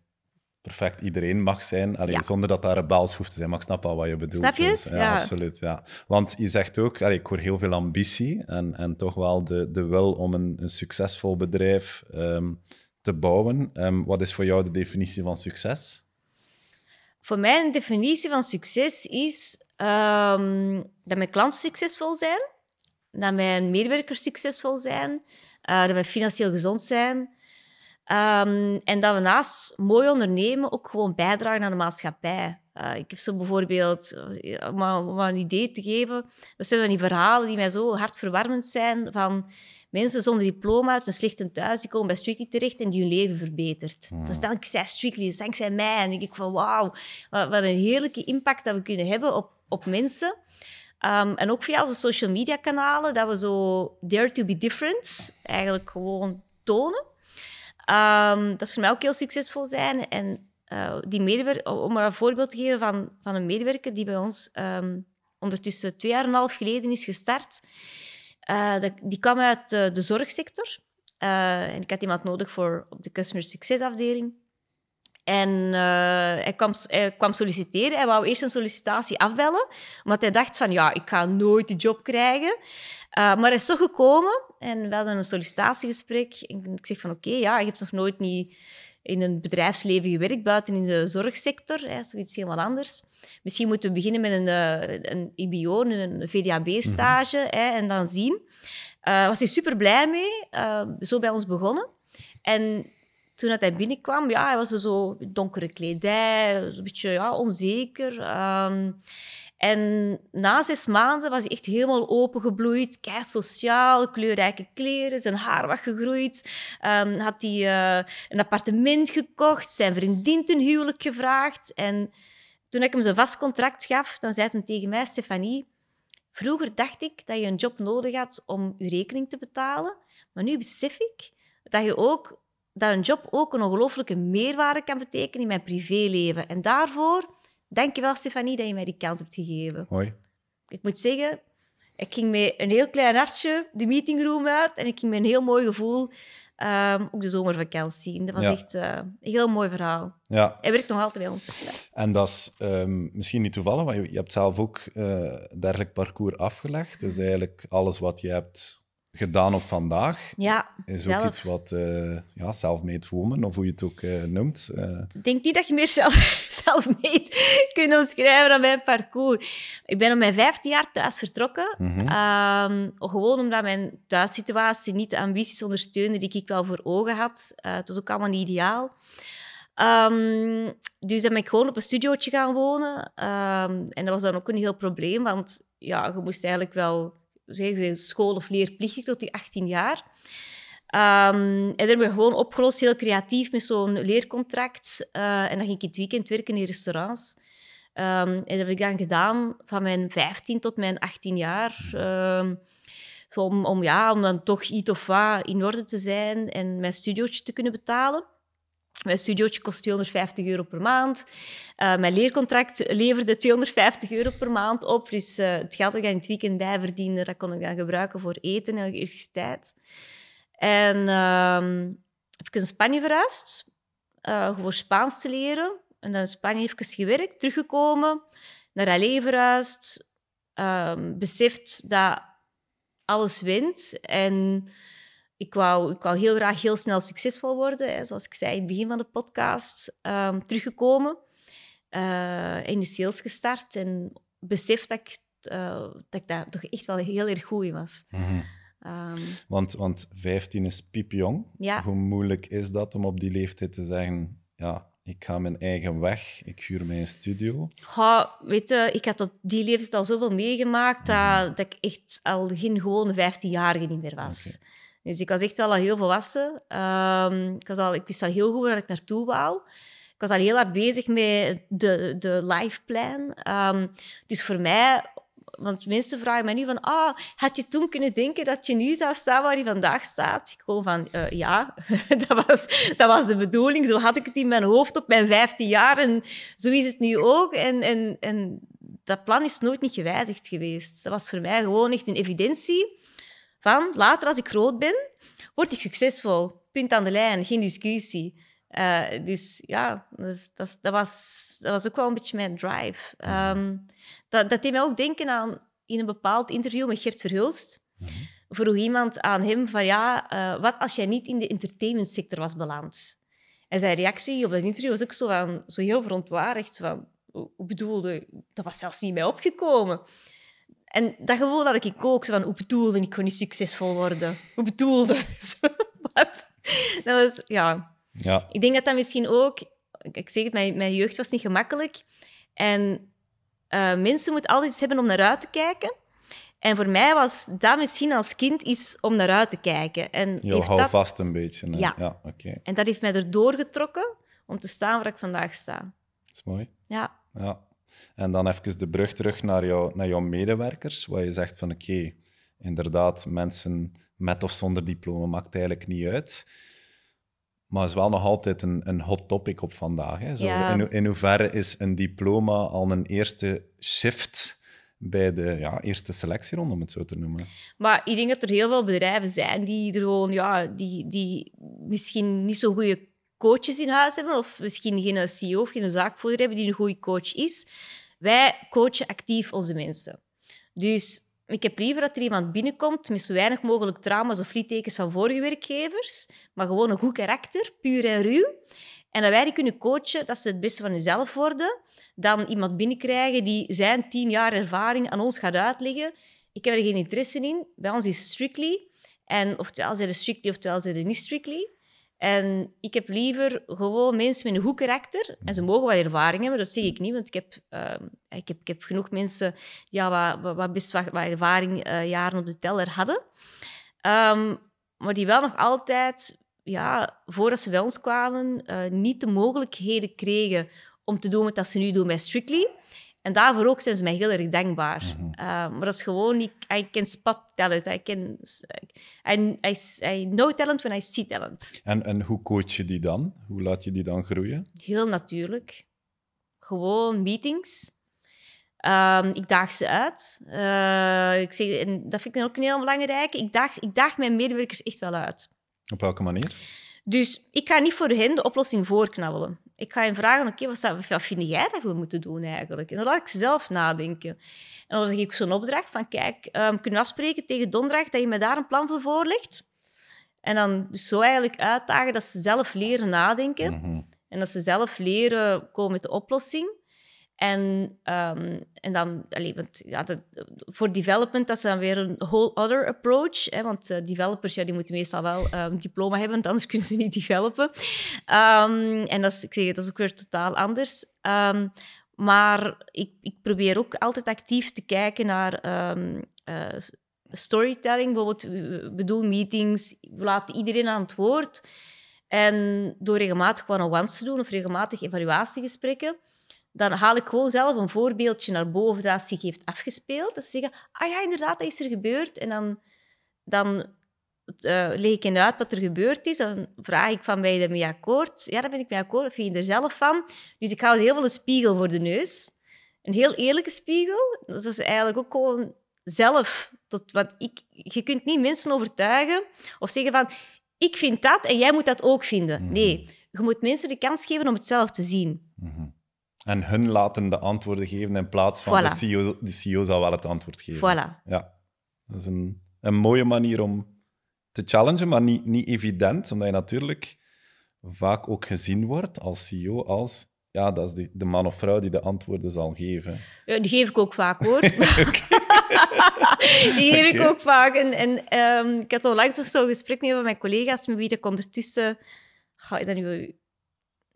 perfect iedereen mag zijn, allee, ja. zonder dat daar rebels hoeft te zijn. Maar ik snap al wat je bedoelt. Snap je het? Ja, ja, absoluut. Ja. Want je zegt ook, allee, ik hoor heel veel ambitie en, en toch wel de, de wil om een, een succesvol bedrijf um, te bouwen. Um, wat is voor jou de definitie van succes? Voor mij een definitie van succes is um, dat mijn klanten succesvol zijn, dat mijn medewerkers succesvol zijn, uh, dat we financieel gezond zijn, Um, en dat we naast mooi ondernemen ook gewoon bijdragen aan de maatschappij. Uh, ik heb zo bijvoorbeeld, om, om een idee te geven, dat zijn dan die verhalen die mij zo hartverwarmend zijn van mensen zonder diploma uit een slechte thuis, die komen bij Strictly terecht en die hun leven verbetert. Mm. Dat is dankzij Strictly, dat is dankzij mij. En ik denk van wauw, wat, wat, een heerlijke impact dat we kunnen hebben op, op mensen. Um, en ook via onze social media kanalen, dat we zo dare to be different eigenlijk gewoon tonen. Um, dat is voor mij ook heel succesvol zijn. En uh, die medewerker, om maar een voorbeeld te geven van, van een medewerker die bij ons um, ondertussen twee jaar en een half geleden is gestart. Dat, die kwam uit de, de zorgsector. En ik had iemand nodig voor op de customer success En hij, kwam, hij kwam solliciteren. Hij wou eerst een sollicitatie afbellen, omdat hij dacht van ja, ik ga nooit die job krijgen. Uh, maar hij is toch gekomen en we hadden een sollicitatiegesprek. En ik zeg van oké, okay, ja, je hebt nog nooit niet in een bedrijfsleven gewerkt, buiten in de zorgsector, hè, zoiets helemaal anders. Misschien moeten we beginnen met een, uh, een IBO, een VDAB-stage, mm -hmm. en dan zien. Uh, was hij super blij mee, uh, zo bij ons begonnen. En toen hij binnenkwam, ja, hij was zo donkere kledij, een beetje ja, onzeker. Um, en na zes maanden was hij echt helemaal opengebloeid, kei sociaal, kleurrijke kleren, zijn haar was gegroeid. Um, had hij uh, een appartement gekocht, zijn vriendin ten huwelijk gevraagd. En toen ik hem zijn vast contract gaf, dan zei hij tegen mij, Stefanie, vroeger dacht ik dat je een job nodig had om je rekening te betalen, maar nu besef ik dat je ook dat een job ook een ongelooflijke meerwaarde kan betekenen in mijn privéleven. En daarvoor, denk je wel, Stefanie, dat je mij die kans hebt gegeven. Hoi. Ik moet zeggen, ik ging met een heel klein hartje de meetingroom uit en ik ging met een heel mooi gevoel um, ook de zomervakantie in. Dat was echt uh, een heel mooi verhaal. Ja. Hij werkt nog altijd bij ons. En dat is um, misschien niet toevallig, want je, je hebt zelf ook uh, dergelijk parcours afgelegd. Dus eigenlijk alles wat je hebt gedaan op vandaag. Ja, is zelf. ook iets wat uh, ja, self-made woman, of hoe je het ook uh, noemt. Uh... Ik denk niet dat je meer self-made kunt omschrijven dan mijn parcours. Ik ben op mijn 15 jaar thuis vertrokken. -hmm. um, gewoon omdat mijn thuissituatie niet de ambities ondersteunde die ik wel voor ogen had. het was ook allemaal niet ideaal. Um, dus dan ben ik gewoon op een studiootje gaan wonen. Um, en dat was dan ook een heel probleem, want ja, je moest eigenlijk wel zeggen ze, school- of leerplichtig tot die 18 jaar. Um, en dat hebben we gewoon opgelost, heel creatief, met zo'n leercontract. Uh, en dan ging ik in het weekend werken in restaurants. Um, en dat heb ik dan gedaan van mijn 15 tot mijn 18 jaar. Um, om, om, ja, om dan toch iets of wat in orde te zijn en mijn studiootje te kunnen betalen. Mijn studiootje kost 250 euro per maand. Uh, mijn leercontract leverde 250 euro per maand op. Dus uh, het geld dat ik in het weekend bij verdiende, dat kon ik dan gebruiken voor eten en elektriciteit. En heb ik in Spanje verhuisd, uh, voor Spaans te leren. En dan in Spanje even gewerkt, teruggekomen, naar LA verhuisd. Ehm, beseft dat alles wint en ik wou, ik wou heel graag heel snel succesvol worden, hè, zoals ik zei in het begin van de podcast. Um, teruggekomen, uh, in de sales gestart en besef dat ik, uh, dat ik daar toch echt wel heel erg goed in was. Mm -hmm. um, want, want 15 is piepjong. Ja. Hoe moeilijk is dat om op die leeftijd te zeggen: ja, ik ga mijn eigen weg, ik huur mijn studio? Ja, weet je, ik had op die leeftijd al zoveel meegemaakt mm -hmm. dat, dat ik echt al geen gewone 15-jarige niet meer was. Okay. Dus ik was echt wel al heel volwassen. Um, ik, was al, ik wist al heel goed waar ik naartoe wou. Ik was al heel hard bezig met de, de lifeplan. Um, dus voor mij... Want mensen vragen mij nu van... Ah, had je toen kunnen denken dat je nu zou staan waar je vandaag staat? Ik gewoon van... Uh, ja, dat, was, dat was de bedoeling. Zo had ik het in mijn hoofd op mijn 15 jaar. En zo is het nu ook. En, en, en dat plan is nooit niet gewijzigd geweest. Dat was voor mij gewoon echt een evidentie van later als ik groot ben, word ik succesvol. Punt aan de lijn, geen discussie. Uh, dus ja, dus, dat, dat, was, dat was ook wel een beetje mijn drive. Um, dat, dat deed mij ook denken aan in een bepaald interview met Gert Verhulst. Mm-hmm. Vroeg iemand aan hem van ja, uh, wat als jij niet in de entertainmentsector was beland? En zijn reactie op dat interview was ook zo, van, zo heel verontwaardigd. Van, hoe bedoelde, dat was zelfs niet mij opgekomen. En dat gevoel had ik ook, van hoe bedoelde ik kon niet succesvol worden? Hoe bedoelde? Wat? Dat was, ja. ja. Ik denk dat dat misschien ook... Ik zeg het, mijn, mijn jeugd was niet gemakkelijk. En uh, mensen moeten altijd iets hebben om naar uit te kijken. En voor mij was dat misschien als kind iets om naar uit te kijken. En jo, hou dat... vast een beetje. Hè? Ja. ja okay. En dat heeft mij erdoor getrokken om te staan waar ik vandaag sta. Dat is mooi. Ja. Ja. En dan even de brug terug naar, jou, naar jouw medewerkers, waar je zegt van oké, okay, inderdaad, mensen met of zonder diploma maakt eigenlijk niet uit. Maar het is wel nog altijd een, een hot topic op vandaag. Hè? Zo, Ja. in, in hoeverre is een diploma al een eerste shift bij de ja, eerste selectieronde, om het zo te noemen? Maar ik denk dat er heel veel bedrijven zijn die er gewoon, ja, die, die misschien niet zo goede coaches in huis hebben, of misschien geen CEO of geen zaakvoerder hebben die een goede coach is. Wij coachen actief onze mensen. Dus ik heb liever dat er iemand binnenkomt met zo weinig mogelijk trauma's of littekens van vorige werkgevers, maar gewoon een goed karakter, puur en ruw. En dat wij die kunnen coachen, dat ze het beste van hunzelf worden, dan iemand binnenkrijgen die zijn tien jaar ervaring aan ons gaat uitleggen. Ik heb er geen interesse in. Bij ons is strictly. En oftewel zijn er strictly, oftewel zijn er niet strictly. En ik heb liever gewoon mensen met een goed karakter. En ze mogen wat ervaring hebben, dat zeg ik niet, want ik heb, uh, ik heb, ik heb genoeg mensen die ja, wat, wat, best wat, wat ervaring, uh, jaren op de teller hadden. Um, maar die wel nog altijd, ja, voordat ze bij ons kwamen, uh, niet de mogelijkheden kregen om te doen wat ze nu doen bij Strictly. En daarvoor ook zijn ze mij heel erg dankbaar. Mhm. Uh, maar dat is gewoon, ik I can spot talent. I, can, I, I, I know talent when I see talent. En, en hoe coach je die dan? Hoe laat je die dan groeien? Heel natuurlijk. Gewoon meetings. Um, ik daag ze uit. Uh, ik zeg, en dat vind ik dan ook een heel belangrijke. Ik daag, ik daag mijn medewerkers echt wel uit. Op welke manier? Dus ik ga niet voor hen de oplossing voorknabbelen. Ik ga hen vragen, oké, okay, wat, wat vind jij dat we moeten doen eigenlijk? En dan laat ik zelf nadenken. En dan zeg ik zo'n opdracht van, kijk, um, kunnen we afspreken tegen donderdag dat je me daar een plan voor voorlegt? En dan zo eigenlijk uitdagen dat ze zelf leren nadenken. Mm -hmm. En dat ze zelf leren komen met de oplossing. En, um, en dan, allee, want, ja, voor development, dat is dan weer een whole other approach. Hè, want uh, developers ja, die moeten meestal wel een diploma hebben, anders kunnen ze niet developen. Um, en dat is, ik zeg dat is ook weer totaal anders. Maar ik, ik probeer ook altijd actief te kijken naar uh, storytelling. Bijvoorbeeld, we doen meetings, we laten iedereen aan het woord. En door regelmatig one-on-ones te doen of regelmatig evaluatiegesprekken, dan haal ik gewoon zelf een voorbeeldje naar boven dat zich heeft afgespeeld. Dat ze zeggen, ah ja, inderdaad, dat is er gebeurd. En dan, dan uh, leg ik hen uit wat er gebeurd is. Dan vraag ik van, ben je ermee akkoord? Ja, daar ben ik mee akkoord. Of vind je er zelf van? Dus ik hou ze heel veel een spiegel voor de neus. Een heel eerlijke spiegel. Dat is eigenlijk ook gewoon zelf. Tot, want ik, je kunt niet mensen overtuigen of zeggen van, ik vind dat en jij moet dat ook vinden. Nee, je moet mensen de kans geven om het zelf te zien. Mm -hmm. En hun laten de antwoorden geven in plaats van Voilà. de, CEO, de CEO zal wel het antwoord geven. Voilà. Ja, dat is een, een mooie manier om te challengen, maar niet, niet evident, omdat je natuurlijk vaak ook gezien wordt als CEO als ja, dat is de, de man of vrouw die de antwoorden zal geven. Ja, die geef ik ook vaak, hoor. die geef ik ook vaak. En, en ehm, ik had onlangs nog zo'n gesprek mee met mijn collega's, met wie ik ondertussen... Ga ik dat nu...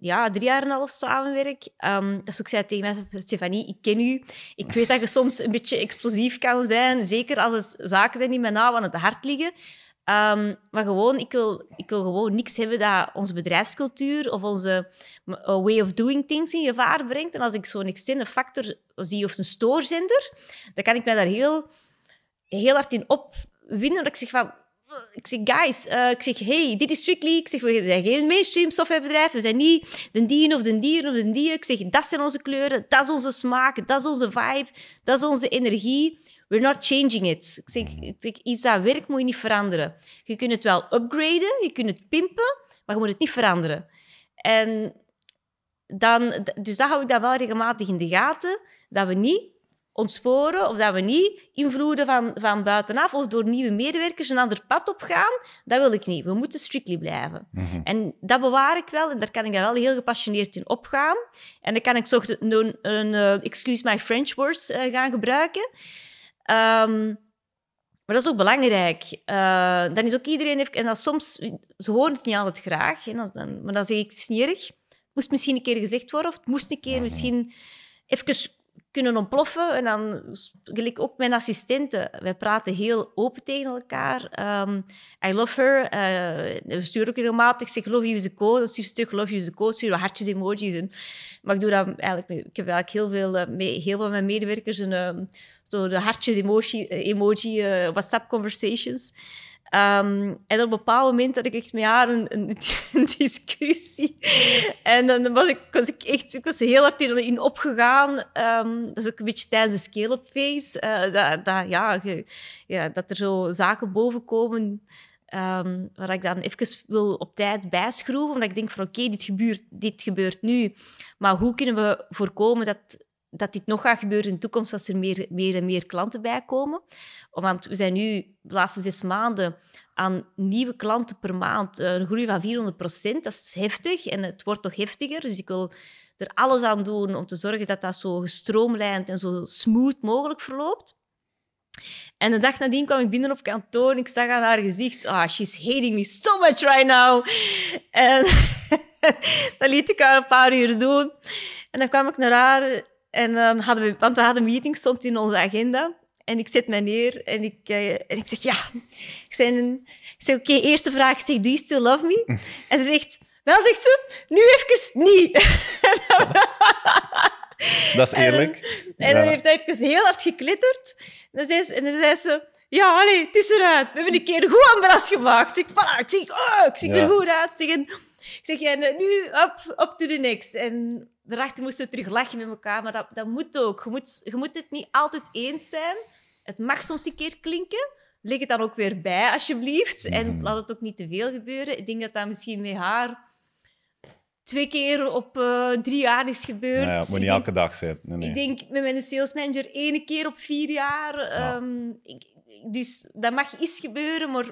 Ja, drie jaar en een half samenwerk. Ehm, dat is zei tegen mij, Stefanie, ik ken u. Ik weet dat je soms een beetje explosief kan zijn, zeker als het zaken zijn die mij nauw aan het hart liggen. Ehm, maar gewoon, ik wil, ik wil gewoon niks hebben dat onze bedrijfscultuur of onze uh, way of doing things in gevaar brengt. En als ik zo'n externe factor zie of een stoorzender, dan kan ik mij daar heel, heel hard in opwinden. Dat ik zeg van... Ik zeg, guys, uh, ik zeg, hey, dit is Strictly. Ik zeg, we zijn geen mainstream softwarebedrijf. We zijn niet de dien of de dier of de dier. Ik zeg, dat zijn onze kleuren, dat is onze smaak, dat is onze vibe, dat is onze energie. We're not changing it. Ik zeg, ik zeg, iets dat werkt moet je niet veranderen. Je kunt het wel upgraden, je kunt het pimpen, maar je moet het niet veranderen. En dan, dus dat hou ik dan wel regelmatig in de gaten, dat we niet ontsporen of dat we niet invloeden van, van buitenaf of door nieuwe medewerkers een ander pad op gaan. Dat wil ik niet. We moeten strictly blijven. Mhm. En dat bewaar ik wel en daar kan ik wel heel gepassioneerd in opgaan. En dan kan ik zo een, een uh, excuse my French words uh, gaan gebruiken. Um, maar dat is ook belangrijk. Uh, dan is ook iedereen... Heeft, en dat soms... Ze horen het niet altijd graag. Hè, dan, maar dan zeg ik, erg. Het moest misschien een keer gezegd worden. Of het moest een keer misschien even kunnen ontploffen. En dan, gelijk ook mijn assistenten, wij praten heel open tegen elkaar. Um, I love her. Uh, we sturen ook regelmatig, zeg love you is a code. Dan stuur love you is a hartjes, emojis. En, maar ik doe dat eigenlijk... Ik heb eigenlijk heel veel, uh, mee, heel veel mijn medewerkers een... Zo de hartjes emoji, emoji uh, WhatsApp conversations. Um, en op een bepaald moment had ik echt met haar een, een, discussie. En dan was ik, was ik echt ik was heel hard in, opgegaan. Um, dat is ook een beetje tijdens de scale-up phase. Uh, dat, dat, ja, ja, dat er zo zaken bovenkomen um, waar ik dan even wil op tijd bijschroeven. Omdat ik denk van oké, dit, gebeurt, dit gebeurt nu. Maar hoe kunnen we voorkomen dat dat dit nog gaat gebeuren in de toekomst als er meer, meer en meer klanten bij komen. Want we zijn nu de laatste zes maanden aan nieuwe klanten per maand een groei van 400 procent. Dat is heftig en het wordt nog heftiger. Dus ik wil er alles aan doen om te zorgen dat dat zo gestroomlijnd en zo smooth mogelijk verloopt. En de dag nadien kwam ik binnen op kantoor en ik zag aan haar gezicht... Ah, she's hating me so much right now. En dat liet ik haar een paar uur doen. En dan kwam ik naar haar en dan hadden we, want we hadden een meeting, stond in onze agenda. En ik zet mij neer en ik, uh, en ik zeg ja. Ik zeg, ik zeg oké, okay, eerste vraag. Ik zeg, do you still love me? En ze zegt, wel, zegt ze, nu even niet. Dat is eerlijk. En, en dan heeft hij even heel hard geklitterd. En dan zei ze, en dan zei ze ja, allee, het is eruit. We hebben een keer een goed ambras gemaakt. Ik zeg, voilà, ik zeg, oh, ik zie er goed uit. Zeg, en, ik zeg, en eh, nu, op, op to the next. En daarachter moesten we terug lachen met elkaar, maar dat, dat moet ook. Je moet, je moet het niet altijd eens zijn. Het mag soms een keer klinken. Leg het dan ook weer bij, alsjeblieft. En Mhm. laat het ook niet te veel gebeuren. Ik denk dat dat misschien met haar twee keer op eh, drie jaar is gebeurd. Nou ja, het moet niet elke dag zijn. Nee, nee. ik denk met mijn sales manager één keer op vier jaar. Ja. Ehm, ik- dus dat mag iets gebeuren, maar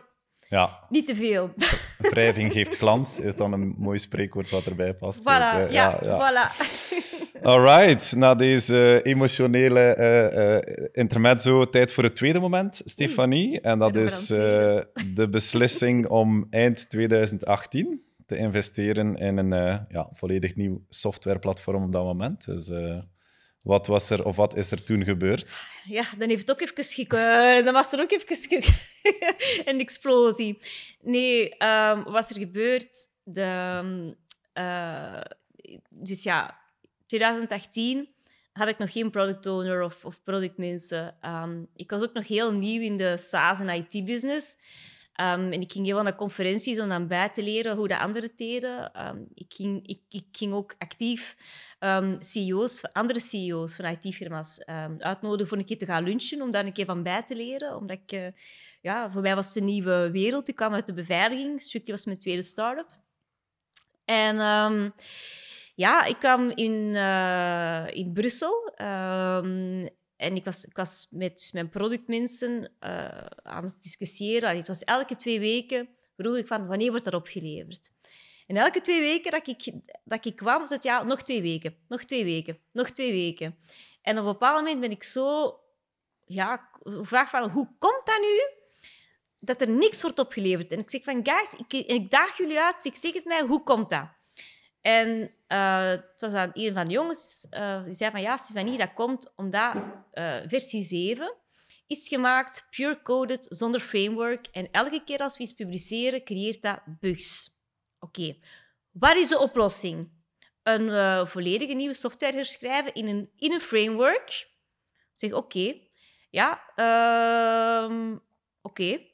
Ja, niet te veel. wrijving geeft glans, is dan een mooi spreekwoord wat erbij past. voilà, Dus, eh, ja, voilà. Alright, na deze emotionele eh eh, intermezzo, tijd voor het tweede moment, Stefanie. En dat is de beslissing om eind 2018 te investeren in een ja, volledig nieuw softwareplatform op dat moment. Dus wat was er of wat is er toen gebeurd? Ja, dan heeft het ook even gek... eh, dan was er ook even gek- een explosie. Nee, ehm, wat is er gebeurd? De, ehm, eh, dus ja, 2018 had ik nog geen product owner of, of productmensen. Ehm, ik was ook nog heel nieuw in de SaaS en IT-business. Ehm, en ik ging heel naar conferenties om dan bij te leren hoe de anderen deden. Ehm, ik, ging, ik, ik ging ook actief ehm, CEO's, andere CEO's van IT-firma's uitnodigen voor een keer te gaan lunchen, om daar een keer van bij te leren. Omdat ik, eh, ja, voor mij was het een nieuwe wereld. Ik kwam uit de beveiliging. Strictly was mijn tweede start-up. En ja, ik kwam in, eh, in Brussel. En ik was, ik was met dus mijn productmensen eh, aan het discussiëren. Het was elke twee weken vroeg ik van wanneer wordt dat opgeleverd. En elke twee weken dat ik, dat ik kwam, was het ja, nog twee weken, nog twee weken, nog twee weken. En op een bepaald moment ben ik zo ja, gevraagd van hoe komt dat nu dat er niks wordt opgeleverd? En ik zeg van guys, ik, ik daag jullie uit, ik zeg het mij, hoe komt dat? En eh, het was dan een van de jongens eh, die zei van ja, Stefanie, dat komt omdat eh, versie 7 is gemaakt, pure coded, zonder framework. En elke keer als we iets publiceren, creëert dat bugs. Oké, wat is de oplossing? Een volledige nieuwe software herschrijven in een, in een framework. Ik zeg oké, ja, ehm, oké.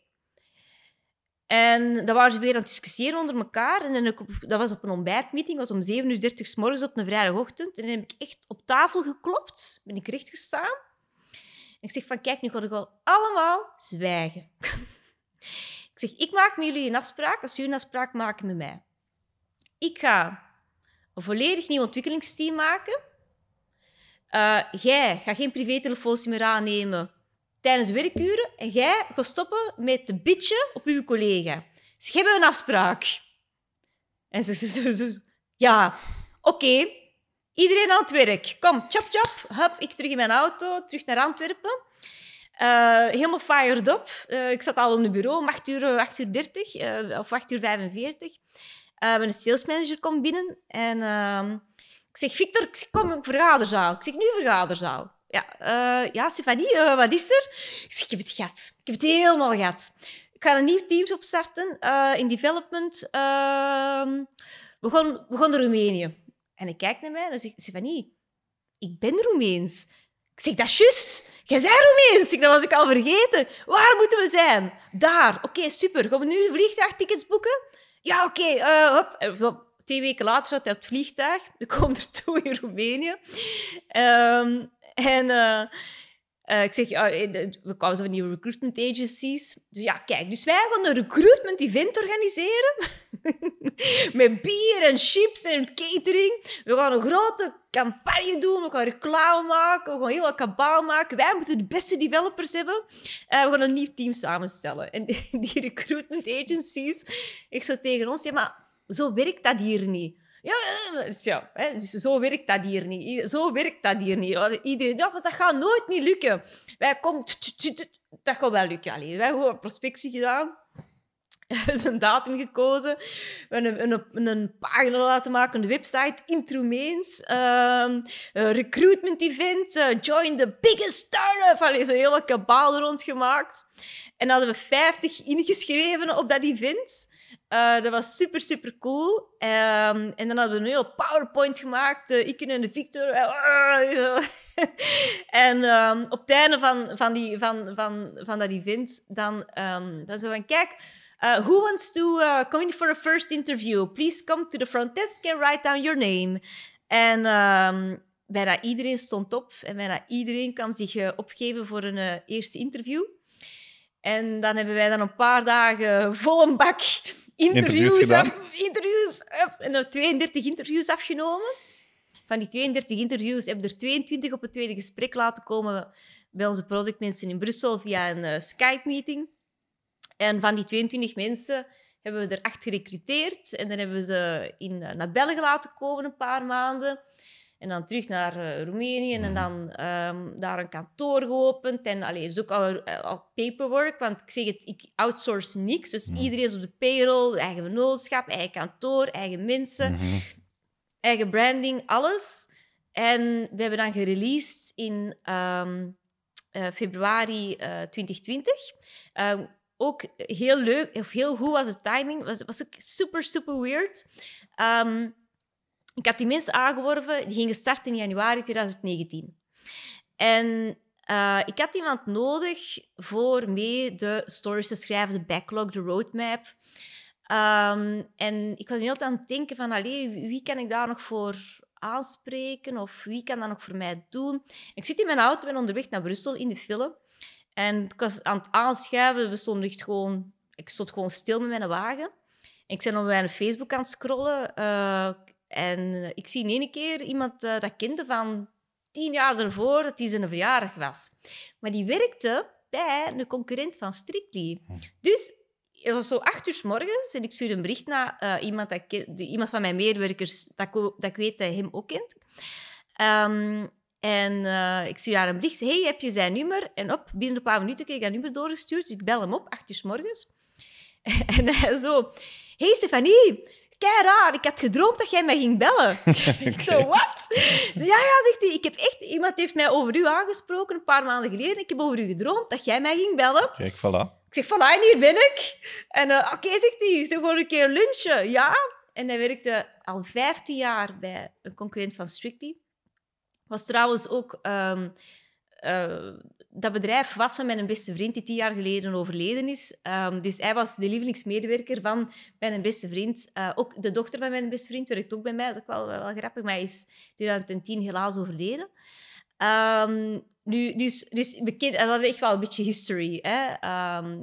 En dan waren ze weer aan het discussiëren onder elkaar. En ik dat was op een ontbijtmeeting, was om 7.30 uur s morgens op een vrijdagochtend. En dan heb ik echt op tafel geklopt, ben ik recht gestaan. Ik zeg van, kijk, nu gaan we gewoon allemaal zwijgen. ik zeg, ik maak met jullie een afspraak als jullie een afspraak maken met mij. Ik ga een volledig nieuw ontwikkelingsteam maken. Eh, jij gaat geen privételefoons meer aannemen tijdens werkuren. En jij gaat stoppen met te bitchen op uw collega. Dus hebben een afspraak. En ze, ze, ze, ze- ja, oké. Iedereen aan het werk. Kom, chop, chop. Hup, ik terug in mijn auto, terug naar Antwerpen. Eh, helemaal fired up. Eh, ik zat al op het bureau om 8 uur, 8 uur 30 eh, of 8 uur 45. Eh mijn salesmanager komt binnen en ehm, ik zeg, Victor, ik kom, vergaderzaal. Ik zeg, nu vergaderzaal. Ja, eh, ja Stefanie, eh, wat is er? Ik zeg, ik heb het gehad. Ik heb het helemaal gehad. Ik ga een nieuw team opstarten eh, in development. Ehm, we, gaan, we gaan naar Roemenië. En hij kijkt naar mij en zegt, Stefanie, ik ben Roemeens. Ik zeg, dat is juist. Jij bent Roemeens. Dat was ik al vergeten. Waar moeten we zijn? Daar. Oké, super. Gaan we nu vliegtuigtickets boeken? Ja, oké. hop. Twee weken later zat hij op het vliegtuig. We komen ertoe in Roemenië. Ehm, en eh, eh, ik zeg, eh, we kwamen zo van die recruitment agencies. Dus ja, kijk, dus wij gaan een recruitment event organiseren. Met bier en chips en catering. We gaan een grote campagne doen. We gaan reclame maken. We gaan heel wat kabaal maken. Wij moeten de beste developers hebben. We gaan een nieuw team samenstellen. En die recruitment agencies, ik zo tegen ons, ja, maar zo werkt dat hier niet. Ja, ja hè, dus zo werkt dat hier niet. Zo werkt dat hier niet. Iedereen, ja, maar dat gaat nooit niet lukken. Wij komen, dat gaat wel lukken. Allee, wij hebben wat prospectie gedaan. een datum gekozen. We hebben een, een, een pagina laten maken, een website, Intro Mains, ehm, recruitment event, eh, join the biggest startup. Allee, zo heel wat kabaal rond gemaakt. En hadden we 50 ingeschreven op dat event. Uh, dat was super, super cool. Ehm, en dan hadden we een heel PowerPoint gemaakt. Uh, ik en de Victor. en um, op het einde van, van, die, van, van, van dat event, dan, um, dan zo van, kijk, uh, who wants to uh, come in for a first interview? Please come to the front desk and write down your name. En um, bijna iedereen stond op en bijna iedereen kwam zich uh, opgeven voor een uh, eerste interview. En dan hebben wij dan een paar dagen vol een bak interviews, interviews, af, interviews en er 32 interviews afgenomen. Van die 32 interviews hebben er 22 op het tweede gesprek laten komen bij onze productmensen in Brussel via een uh, Skype-meeting. En van die 22 mensen hebben we er acht gerecruiteerd. En dan hebben we ze in, naar België laten komen een paar maanden. En dan terug naar uh, Roemenië en dan um, daar een kantoor geopend. En allee, er is ook al, al, paperwork, want ik zeg het, ik outsource niks. Dus iedereen is op de payroll, eigen vennootschap, eigen kantoor, eigen mensen, -hmm. eigen branding, alles. En we hebben dan gereleased in um, uh, februari uh, 2020 ook heel leuk, of heel goed was de timing. Het was, ook super, super weird. Um, ik had die mensen aangeworven, die gingen starten in januari 2019. En uh, ik had iemand nodig voor mee de stories te schrijven, de backlog, de roadmap. Um, en ik was heel aan het denken van, allee, wie kan ik daar nog voor aanspreken? Of wie kan dat nog voor mij doen? Ik zit in mijn auto, ben onderweg naar Brussel in de film. En ik was aan het aanschuiven. We stonden echt gewoon, ik stond gewoon stil met mijn wagen. En ik ben op mijn Facebook aan het scrollen. Uh, en ik zie in één keer iemand uh, dat kende van tien jaar ervoor, dat hij zijn verjaardag was. Maar die werkte bij een concurrent van Strictly. Dus het was zo acht uur s morgens en ik stuurde een bericht naar uh, iemand, dat iemand van mijn medewerkers dat dat ik weet dat hij hem ook kent. Um, en uh, ik stuur haar een bericht. hey, heb je zijn nummer? En op, binnen een paar minuten kreeg ik dat nummer doorgestuurd. Dus ik bel hem op, acht uur s morgens. en hij zo... hey, Stefanie, kei raar. Ik had gedroomd dat jij mij ging bellen. ik zo, wat? Ja, ja, zegt hij. Ik heb echt... Iemand heeft mij over u aangesproken een paar maanden geleden. Ik heb over u gedroomd dat jij mij ging bellen. Kijk, voilà. Ik zeg, voilà, en hier ben ik. En uh, oké, okay, zegt hij. Ze gewoon een keer lunchen. Ja. En hij werkte al 15 jaar bij een concurrent van Strictly. Was trouwens ook... Um, uh, dat bedrijf was van mijn beste vriend, die tien jaar geleden overleden is. Um, dus hij was de lievelingsmedewerker van mijn beste vriend. Uh, ook de dochter van mijn beste vriend werkt ook bij mij. Dat is ook wel, wel, grappig, maar hij is in 2010 helaas overleden. Um, nu, dus, dus bekend, dat was echt wel een beetje history. Hè?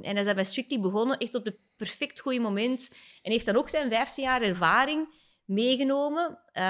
En hij is bij Strictly begonnen, echt op het perfect goede moment. En heeft dan ook zijn 15 jaar ervaring meegenomen uh,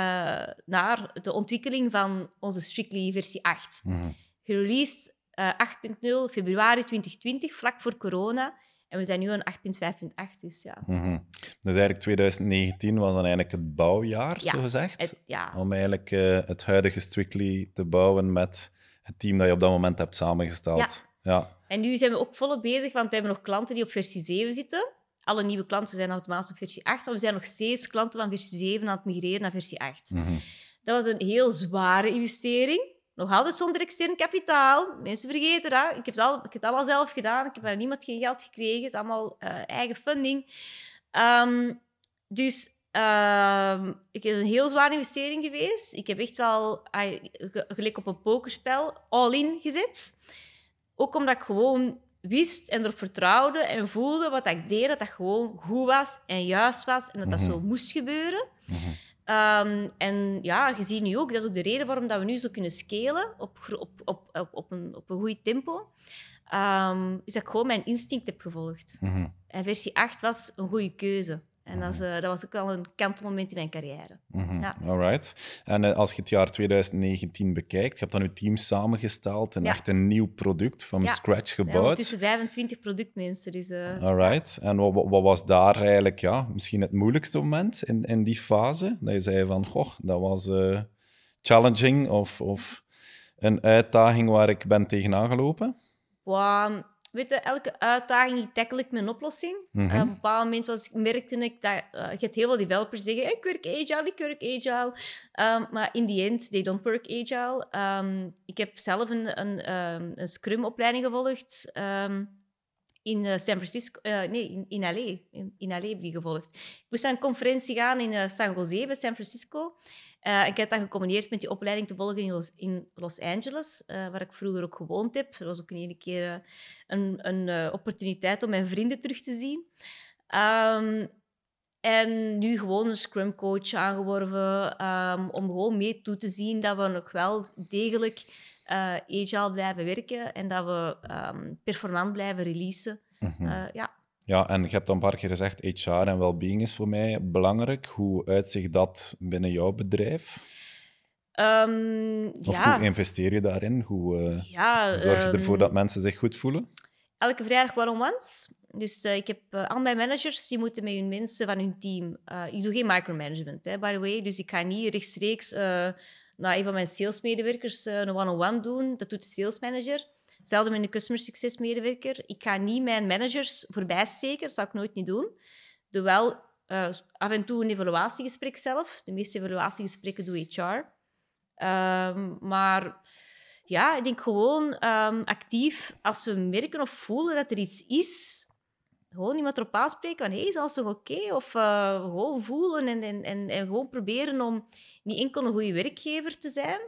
naar de ontwikkeling van onze Strictly versie 8. Mm -hmm. Gereleased uh, 8.0 februari 2020, vlak voor corona. En we zijn nu aan 8.5.8, dus ja. Mm -hmm. Dus eigenlijk 2019 was dan eigenlijk het bouwjaar, ja, zo gezegd? Het, ja. Om eigenlijk uh, het huidige Strictly te bouwen met het team dat je op dat moment hebt samengesteld. Ja. ja. En nu zijn we ook volop bezig, want we hebben nog klanten die op versie 7 zitten alle nieuwe klanten zijn automatisch op versie 8, maar we zijn nog steeds klanten van versie 7 aan het migreren naar versie 8. Mm -hmm. Dat was een heel zware investering. Nog altijd zonder extern kapitaal. Mensen vergeten dat. Ik heb het, al, ik heb het allemaal zelf gedaan. Ik heb van niemand geen geld gekregen. Het is allemaal uh, eigen funding. Um, dus uh, ik heb een heel zware investering geweest. Ik heb echt wel, uh, gelijk op een pokerspel, all-in gezet. Ook omdat ik gewoon wist en erop vertrouwde en voelde wat ik deed, dat dat gewoon goed was en juist was en dat dat mm -hmm. zo moest gebeuren. Mm -hmm. um, en ja, je ziet nu ook, dat is ook de reden waarom dat we nu zo kunnen scalen op, op, op, op, een, op een goed tempo. Um, is dat ik gewoon mijn instinct heb gevolgd. Mm -hmm. En versie 8 was een goede keuze. En dat, is, uh, dat, was ook wel een kantelmoment in mijn carrière. Mm -hmm. ja. Alright. En uh, als je het jaar 2019 bekijkt, je hebt dan je team samengesteld en Ja. echt een nieuw product van Ja. scratch gebouwd. tussen 25 productmensen. Dus, uh, Alright. En wat, wat was daar eigenlijk ja, misschien het moeilijkste moment in, in die fase? Dat je zei van, goh, dat was eh, challenging of, of een uitdaging waar ik ben tegenaan gelopen? Wow, weet je, elke uitdaging die tackle ik met een oplossing. Mhm. Eh, op een bepaald moment was, merkte ik dat uh, je heel veel developers zeggen ik werk agile, ik werk agile. Um, maar in the end, they don't work agile. Um, ik heb zelf een, een, um, een Scrum-opleiding gevolgd in uh, San Francisco, uh, nee, in, in LA. In, in LA heb ik die gevolgd. Ik moest naar een conferentie gaan in uh, San Jose bij San Francisco. Ik heb dat gecombineerd met die opleiding te volgen in Los, in Los Angeles, waar ik vroeger ook gewoond heb. Dat was ook een ene keer een, een opportuniteit om mijn vrienden terug te zien. Um, en nu gewoon een scrum coach aangeworven um, om gewoon mee toe te zien dat we nog wel degelijk agile blijven werken en dat we um, performant blijven releasen. Mm -hmm. uh, ja. Ja, en je hebt dan een paar keer gezegd, HR en well-being is voor mij belangrijk. Hoe uitzicht dat binnen jouw bedrijf? Um, of ja. hoe investeer je daarin? Hoe uh, ja, zorg je ervoor dat mensen zich goed voelen? Elke vrijdag one-on-ones. Dus uh, ik heb uh, al mijn managers, die moeten met hun mensen van hun team... Ik doe geen micromanagement, hè, by the way. Dus ik ga niet rechtstreeks naar een van mijn salesmedewerkers een one-on-one doen. Dat doet de salesmanager. Hetzelfde met een customer success medewerker. Ik ga niet mijn managers voorbij steken. Dat zou ik nooit niet doen. Doe wel af en toe een evaluatiegesprek zelf. De meeste evaluatiegesprekken doe HR. Um, maar ja, ik denk gewoon um, actief, als we merken of voelen dat er iets is, gewoon iemand erop aanspreken van hey, is alles toch oké? Of uh, gewoon voelen en, en, en, en, gewoon proberen om niet enkel een goede werkgever te zijn,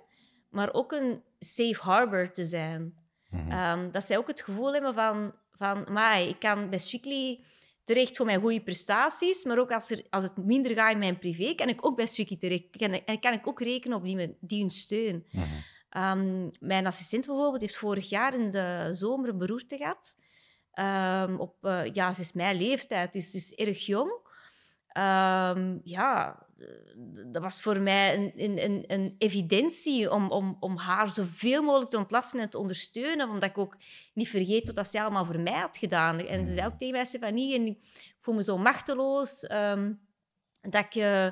maar ook een safe harbor te zijn. Mm -hmm. um, dat zij ook het gevoel hebben van, van maar ik kan bij Strictly terecht voor mijn goede prestaties, maar ook als, er, als het minder gaat in mijn privé, kan ik ook bij Strictly terecht. Kan, en kan ik ook rekenen op die, die hun steun. Mm -hmm. Um, mijn assistent bijvoorbeeld heeft vorig jaar in de zomer een beroerte gehad. Um, op, uh, ja, ze is mijn leeftijd, dus, dus erg jong. Ja, dat was voor mij een, een, een, evidentie om, om, om haar zoveel mogelijk te ontlasten en te ondersteunen, omdat ik ook niet vergeet wat dat zij allemaal voor mij had gedaan. En ze zei ook tegen mij, Stefanie, en ik voel me zo machteloos dat ik uh,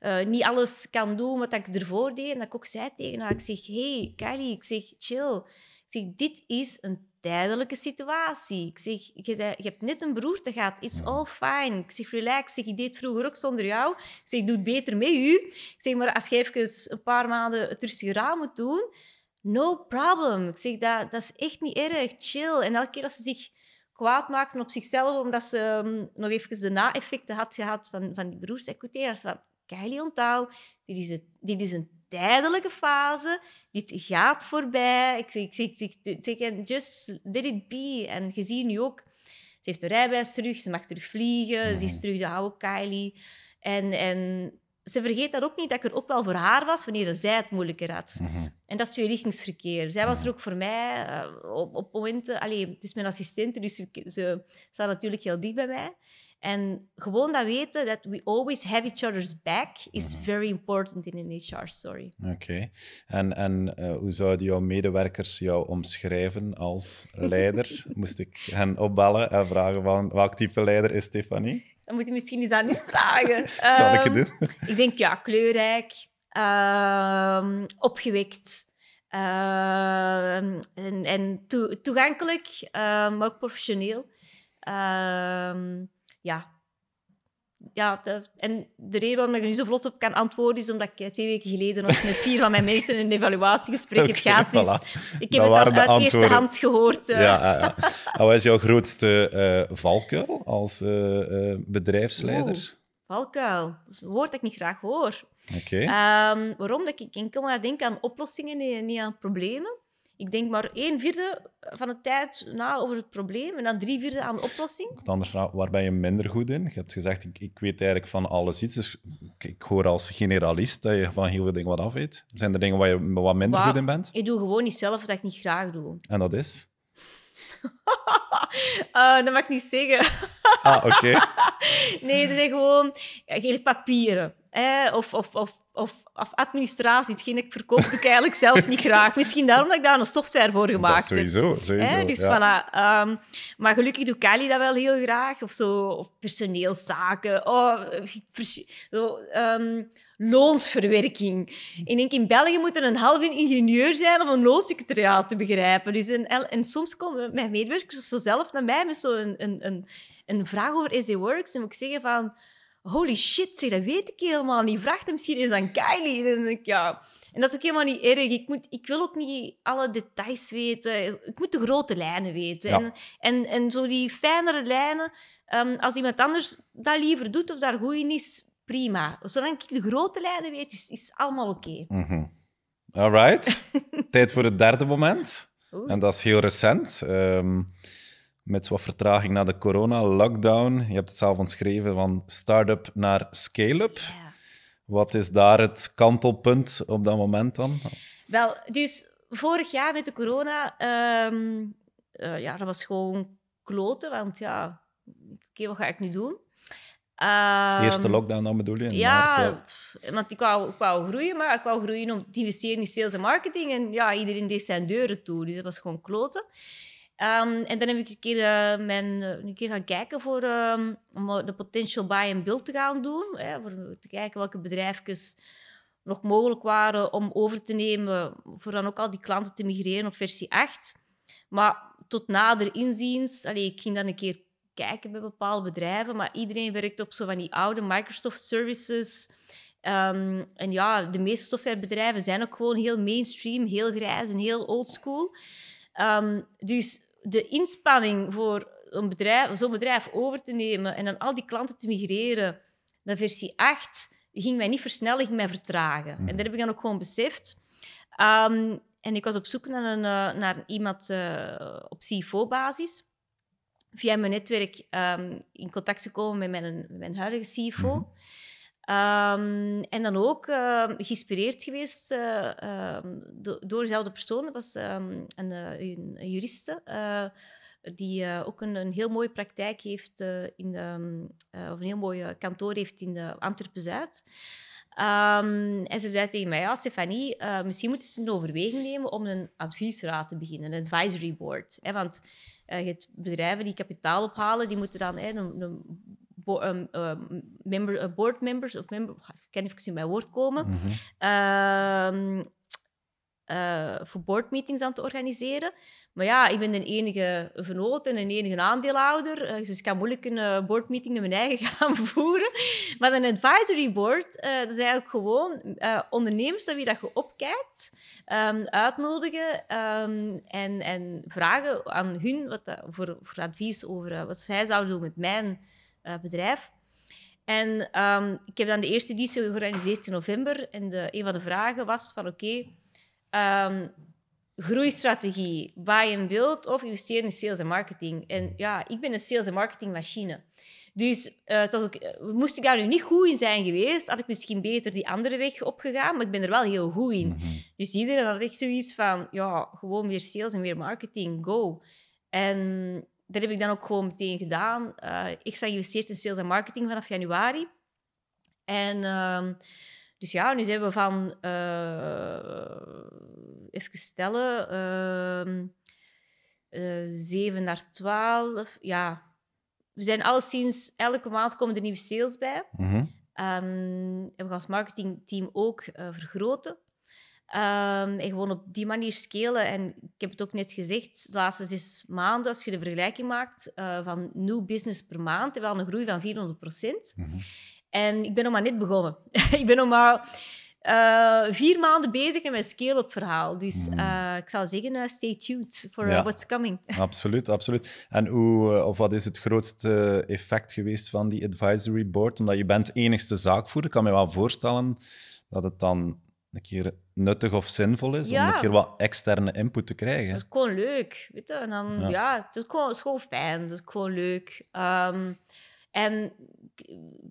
uh, niet alles kan doen wat ik ervoor deed. En dat ik ook zei tegen haar, ik zeg, hey, Kylie, ik zeg, chill. Ik zeg, dit is een tijdelijke situatie. Ik zeg, je, zei, je hebt net een beroerte gehad, it's all fine. Ik zeg, relax. Ik, zeg, ik deed vroeger ook zonder jou. Ik zeg, ik doe het beter met u. Ik zeg, maar als je even een paar maanden het rustiger aan moet doen, no problem. Ik zeg, dat, dat is echt niet erg, chill. En elke keer als ze zich kwaad maakten op zichzelf, omdat ze um, nog even de na-effecten had gehad van, van die beroepsequiteren. Ze van, Kylie, onthoud, dit is, het, dit is een tijdelijke fase, dit gaat voorbij. Ik zeg, ik ik ik just let it be. En je ziet nu ook, ze heeft de rijbewijs terug, ze mag terug vliegen, ze is terug de oude Kylie. En, en ze vergeet dat ook niet, dat ik er ook wel voor haar was wanneer zij het moeilijker had. Mm -hmm. En dat is tweerichtingsverkeer. Zij was er ook voor mij uh, op, op momenten... Allee, het is mijn assistente, dus ze, ze staat natuurlijk heel dicht bij mij. En gewoon dat weten, dat we always have each other's back, is very important in een HR-story. Oké. Okay. En, en uh, hoe zouden jouw medewerkers jou omschrijven als leider? Moest ik hen opbellen en vragen van welk type leider is Stefanie? Dan moet je misschien eens aan eens vragen. Zal ik het doen? ik denk, ja, kleurrijk, uh, opgewekt. Uh, en en to toegankelijk, maar ook professioneel. Ja, ja, de, en de reden waarom ik er nu zo vlot op kan antwoorden is omdat ik twee weken geleden nog met vier van mijn mensen een evaluatiegesprek okay, heb gehad. Dus voilà. ik heb dat het uit eerste hand gehoord. Uh. Ja, ja, ja. En wat is jouw grootste uh, valkuil als uh, bedrijfsleider? Valkuil, dat is een woord dat ik niet graag hoor. Okay. Um, waarom? Dat ik enkel maar denk aan oplossingen en niet aan problemen. Ik denk maar een vierde van de tijd na over het probleem en dan drie vierde aan de oplossing. Ik anders vraag, waar ben je minder goed in? Je hebt gezegd, ik, ik weet eigenlijk van alles iets. Dus ik, ik, hoor als generalist dat je van heel veel dingen wat af weet. Zijn er dingen waar je wat minder maar, goed in bent? Ik doe gewoon niet zelf wat ik niet graag doe. En dat is? uh, dat mag ik niet zeggen. ah, oké. Okay. nee, er zijn gewoon... Ja, papieren. Eh, of, of, of, of, of administratie. Hetgeen ik verkoop, doe ik eigenlijk zelf niet graag. Misschien daarom dat ik daar een software voor gemaakt heb. sowieso, sowieso. Eh, dus ja. voilà. Ehm, maar gelukkig doet Kali dat wel heel graag. Of zo, of personeelszaken. Oh, vers- zo, ehm, loonsverwerking. Ik denk, in België moet er een halve ingenieur zijn om een loonsecretariaat te begrijpen. Dus en, en soms komen mijn medewerkers zo zelf naar mij met zo'n een, een, een vraag over SD Works. En moet ik zeggen van... Holy shit, zeg, dat weet ik helemaal niet. Vraag hem misschien eens aan Kylie. En, ik, ja. en dat is ook helemaal niet erg. Ik, moet, ik wil ook niet alle details weten. Ik moet de grote lijnen weten. Ja. En, en, en zo die fijnere lijnen, ehm, als iemand anders dat liever doet of daar goed in is, prima. Zolang ik de grote lijnen weet, is, is allemaal oké. Mhm. All right. Tijd voor het derde moment. Oeh. En dat is heel recent. Ehm, met wat vertraging na de corona-lockdown. Je hebt het zelf omschreven van start-up naar scale-up. Wat is daar het kantelpunt op dat moment dan? Wel, dus vorig jaar met de corona, ehm, eh, ja, dat was gewoon kloten. Want ja, oké, wat ga ik nu doen? Ehm, Eerste lockdown dan bedoel je? in Ja, maart, want ik wou, ik wou groeien, maar ik wou groeien om te investeren in sales en marketing. En ja, iedereen deed zijn deuren toe, dus dat was gewoon kloten. Ehm, en dan heb ik een keer, eh, mijn, eh, een keer gaan kijken voor, ehm, om eh, de potential buy and build te gaan doen. Hè, voor te kijken welke bedrijfjes nog mogelijk waren om over te nemen, voor dan ook al die klanten te migreren op versie 8. Maar tot nader inziens, allee, ik ging dan een keer kijken bij bepaalde bedrijven, maar iedereen werkt op zo van die oude Microsoft services. Ehm, en ja, de meeste softwarebedrijven zijn ook gewoon heel mainstream, heel grijs en heel oldschool. Ehm dus de inspanning voor een bedrijf, zo'n bedrijf over te nemen en dan al die klanten te migreren naar versie 8, ging mij niet versnellen, ging mij vertragen. En dat heb ik dan ook gewoon beseft. Ehm, en ik was op zoek naar, een, eh, naar iemand eh, op CFO-basis. Via mijn netwerk ehm, in contact gekomen met mijn, met mijn huidige CFO. Ehm, en dan ook ehm, geïnspireerd geweest eh, ehm, do- door dezelfde persoon. Dat was een, eh, een, een juriste eh, die ook een, een heel mooie praktijk heeft in de, of een heel mooi kantoor heeft in de Antwerpen-Zuid. En ze zei tegen mij, ja, Stefanie, misschien moeten ze een overweging nemen om een adviesraad te beginnen, een advisory board. Hè, want je hebt bedrijven die kapitaal ophalen, die moeten dan hè, een bo- um, um, member, eh, board members, of member, ik kan even in mijn woord komen, Mhm. ehm, eh, voor boardmeetings aan te organiseren. Maar ja, ik ben de enige vernoot en een enige aandeelhouder, eh, dus ik kan moeilijk een eh, boardmeeting met mijn eigen gaan voeren. Maar een advisory board, dat is eigenlijk gewoon ondernemers naar wie dat je opkijkt, ehm, uitnodigen en, en vragen aan hun wat voor, voor advies over wat zij zouden doen met mijn eh, bedrijf. En ehm, ik heb dan de eerste editie georganiseerd in november. En de, een van de vragen was van oké, ehm, groeistrategie, buy and build of investeren in sales en marketing. En ja, ik ben een sales en marketing machine. Dus het was ook, eh, moest ik daar nu niet goed in zijn geweest, had ik misschien beter die andere weg opgegaan, maar ik ben er wel heel goed in. Mhm. Dus iedereen had echt zoiets van, ja, gewoon meer sales en meer marketing, go. En dat heb ik dan ook gewoon meteen gedaan. Eh ik sta geïnvesteerd in sales en marketing vanaf januari. En ehm, dus ja, nu zijn we van, eh, even stellen, ehm eh 7 naar 12. Ja, we zijn alleszins, elke maand komen er nieuwe sales bij. Mhm. Ehm, en we gaan ons marketingteam ook vergroten. Ehm, en gewoon op die manier scalen. En ik heb het ook net gezegd, de laatste zes maanden, als je de vergelijking maakt eh, van nieuw business per maand, hebben we al een groei van 400 procent. Mhm. En ik ben nog maar net begonnen. ik ben nog maar eh, vier maanden bezig met mijn scale-up verhaal. Dus Mhm. eh, ik zou zeggen, stay tuned for Ja. what's coming. Absoluut, absoluut. En hoe, of wat is het grootste effect geweest van die advisory board? Omdat je bent enigste zaakvoerder. Ik kan me wel voorstellen dat het dan een keer nuttig of zinvol is om een keer wat externe input te krijgen. Dat is gewoon leuk, weet je. En dan, Ja. ja, het is gewoon, het is gewoon fijn. Dat is gewoon leuk. Ehm, en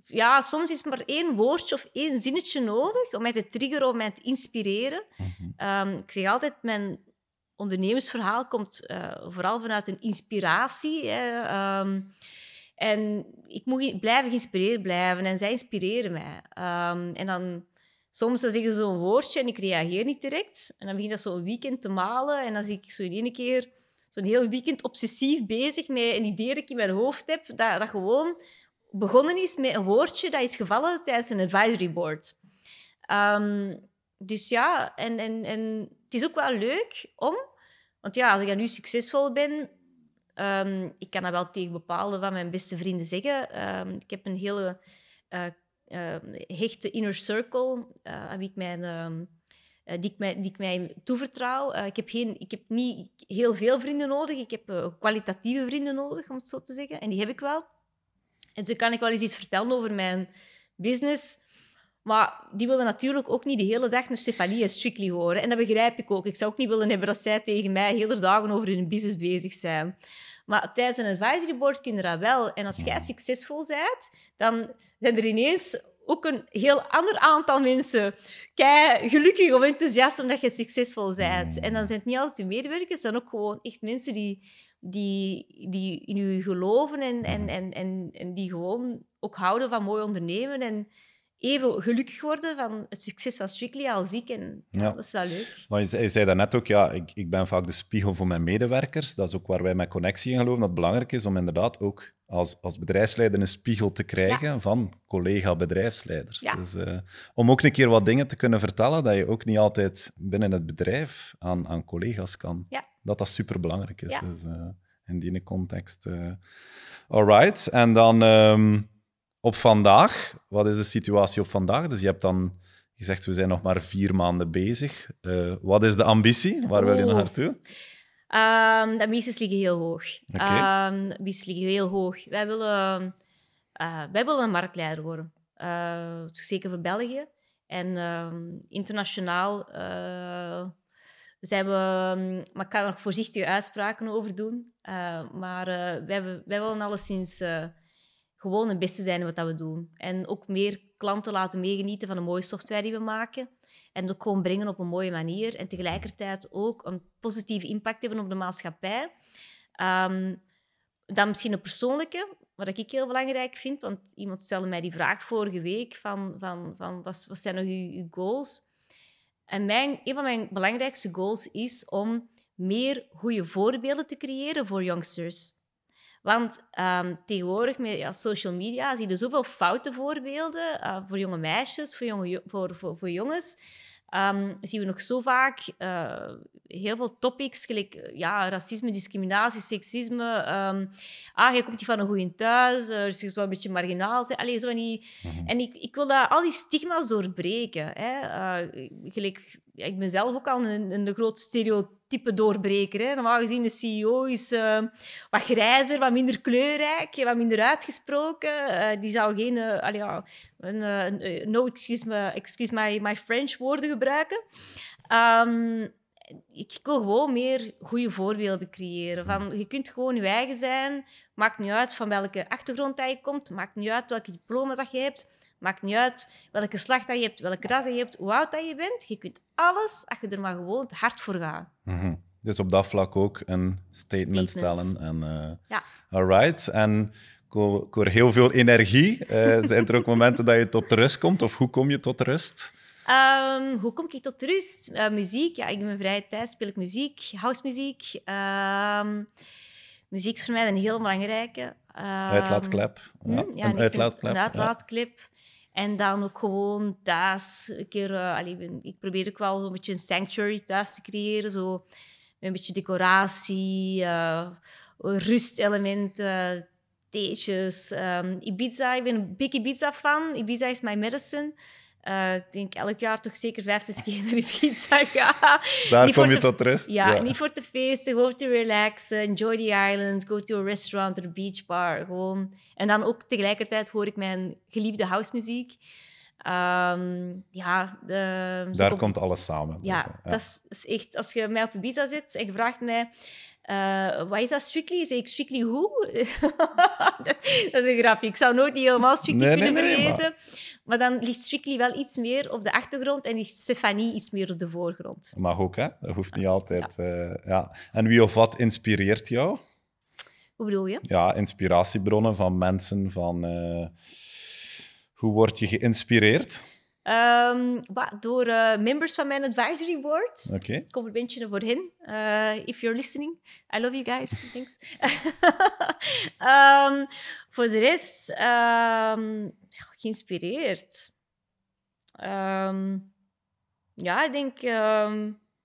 ja, soms is maar één woordje of één zinnetje nodig om mij te triggeren, om mij te inspireren. Mhm. Ehm, ik zeg altijd, mijn ondernemersverhaal komt eh, vooral vanuit een inspiratie. Hè. Ehm, En ik moet blijven geïnspireerd blijven en zij inspireren mij. En dan soms zeggen ze zo'n woordje en ik reageer niet direct. En dan begin dat zo'n weekend te malen en dan zie ik zo in één keer zo'n heel weekend obsessief bezig met een idee dat ik in mijn hoofd heb, dat, dat gewoon begonnen is met een woordje dat is gevallen tijdens een advisory board. Ehm, dus ja, en, en, en het is ook wel leuk om... Want ja, als ik nu succesvol ben, Ehm, ik kan dat wel tegen bepaalde van mijn beste vrienden zeggen. Ehm, ik heb een hele uh, hechte inner circle uh, aan ik mijn, uh, die, ik mij, die ik mij toevertrouw. ik, heb geen, ik heb niet heel veel vrienden nodig. Ik heb kwalitatieve vrienden nodig, om het zo te zeggen. En die heb ik wel. En zo kan ik wel eens iets vertellen over mijn business. Maar die willen natuurlijk ook niet de hele dag naar Stefanie en Strictly horen. En dat begrijp ik ook. Ik zou ook niet willen hebben dat zij tegen mij hele dagen over hun business bezig zijn. Maar tijdens een advisory board kun je dat wel. En als jij succesvol bent, dan zijn er ineens ook een heel ander aantal mensen kei gelukkig of enthousiast omdat je succesvol bent. En dan zijn het niet altijd je medewerkers, dan ook gewoon echt mensen die, die, die in je geloven en, en, en, en, en die gewoon ook houden van mooi ondernemen. En even gelukkig worden van het succes van Strictly als ik. En ja. dat is wel leuk. Maar je, je zei daarnet ook, ja, ik, ik ben vaak de spiegel voor mijn medewerkers. Dat is ook waar wij met Connectie in geloven, dat het belangrijk is om inderdaad ook als, als bedrijfsleider een spiegel te krijgen van collega-bedrijfsleiders. Dus, uh, om ook een keer wat dingen te kunnen vertellen dat je ook niet altijd binnen het bedrijf aan, aan collega's kan. Dat dat superbelangrijk is. Dus, uh, in die context. Uh, all right. En dan... Um, op vandaag, wat is de situatie op vandaag? Dus je hebt dan gezegd, we zijn nog maar vier maanden bezig. Uh, wat is de ambitie? Waar wil je naartoe? Um, de ambities liggen heel hoog. Okay. Um, de ambities liggen heel hoog. Wij willen, uh, wij willen een marktleider worden. Uh, zeker voor België. En um, internationaal zijn we... Maar ik kan er nog voorzichtige uitspraken over doen. maar wij, wij willen alleszins gewoon het beste zijn wat dat we doen. En ook meer klanten laten meegenieten van de mooie software die we maken. En ook gewoon brengen op een mooie manier. En tegelijkertijd ook een positieve impact hebben op de maatschappij. Um, dan misschien een persoonlijke, wat ik heel belangrijk vind. Want iemand stelde mij die vraag vorige week van, van, van wat, wat zijn nog uw, uw goals? En mijn, een van mijn belangrijkste goals is om meer goede voorbeelden te creëren voor youngsters. Want um, tegenwoordig met ja, social media zie je zoveel foute voorbeelden uh, voor jonge meisjes, voor, jonge, voor, voor, voor jongens. Um, zien we nog zo vaak uh, heel veel topics, gelijk ja, racisme, discriminatie, seksisme. Um, ah, je komt niet van een goede thuis, uh, dus je is wel een beetje marginaal. Allee, zo niet. Mm -hmm. En ik, ik wil dat, al die stigma's doorbreken. Hè. Uh, gelijk, ik ben zelf ook al een, een groot stereotype doorbreker. Hè. Normaal gezien, de CEO is uh, wat grijzer, wat minder kleurrijk, wat minder uitgesproken. Uh, die zou geen, uh, een, no excuse, me, excuse my, my French woorden gebruiken. Um, ik wil gewoon meer goede voorbeelden creëren. Van, je kunt gewoon je eigen zijn. Maakt niet uit van welke achtergrond dat je komt. Maakt niet uit welke diploma dat je hebt. Maakt niet uit welke slag dat je hebt, welke ras dat je hebt, hoe oud dat je bent. Je kunt alles als je er maar gewoon hard voor gaat. Mm -hmm. Dus op dat vlak ook een statement, statement. stellen. En, uh, ja. All right. En ik hoor heel veel energie. Uh, zijn er ook momenten dat je tot rust komt? Of hoe kom je tot rust? Um, hoe kom ik tot rust? Uh, muziek. Ja, in mijn vrije tijd speel ik muziek, housemuziek. Um, muziek is voor mij een heel belangrijke. Um, uitlaatklep. Ja, ja, een uitlaatklep. Een uitlaatklep. En dan ook gewoon thuis een keer... Uh, allee, ik probeer ook wel een beetje een sanctuary thuis te creëren. Zo, een beetje decoratie, uh, rustelementen, theetjes. Um, Ibiza, ik ben een big Ibiza-fan. Ibiza is my medicine. Uh, ik denk elk jaar toch zeker vijf, zes keer naar Ibiza ga. Daar niet kom je tot rust. Ja, niet voor te feesten, gewoon te relaxen, enjoy the island, go to a restaurant or a beach bar. Gewoon. En dan ook tegelijkertijd hoor ik mijn geliefde housemuziek. Um, ja, de, Daar komt alles samen. Ja, dus, ja. Dat, is, dat, is, echt... Als je mij op Ibiza zit en je vraagt mij uh, wat is dat Strictly? Zeg ik Strictly hoe? dat is een grapje. Ik zou nooit niet helemaal Strictly nee, kunnen nee. Maar... maar... dan ligt Strictly wel iets meer op de achtergrond en ligt Stefanie iets meer op de voorgrond. Mag ook, hè? Dat hoeft niet altijd. Ja. Uh, ja. En wie of wat inspireert jou? Hoe bedoel je? Ja, inspiratiebronnen van mensen, van uh, hoe word je geïnspireerd? Um, door uh, members van mijn advisory board. Oké. Okay. Complimentje voor hen. Uh, if you're listening, I love you guys. Thanks. um, voor de rest, um, geïnspireerd. ja, ik denk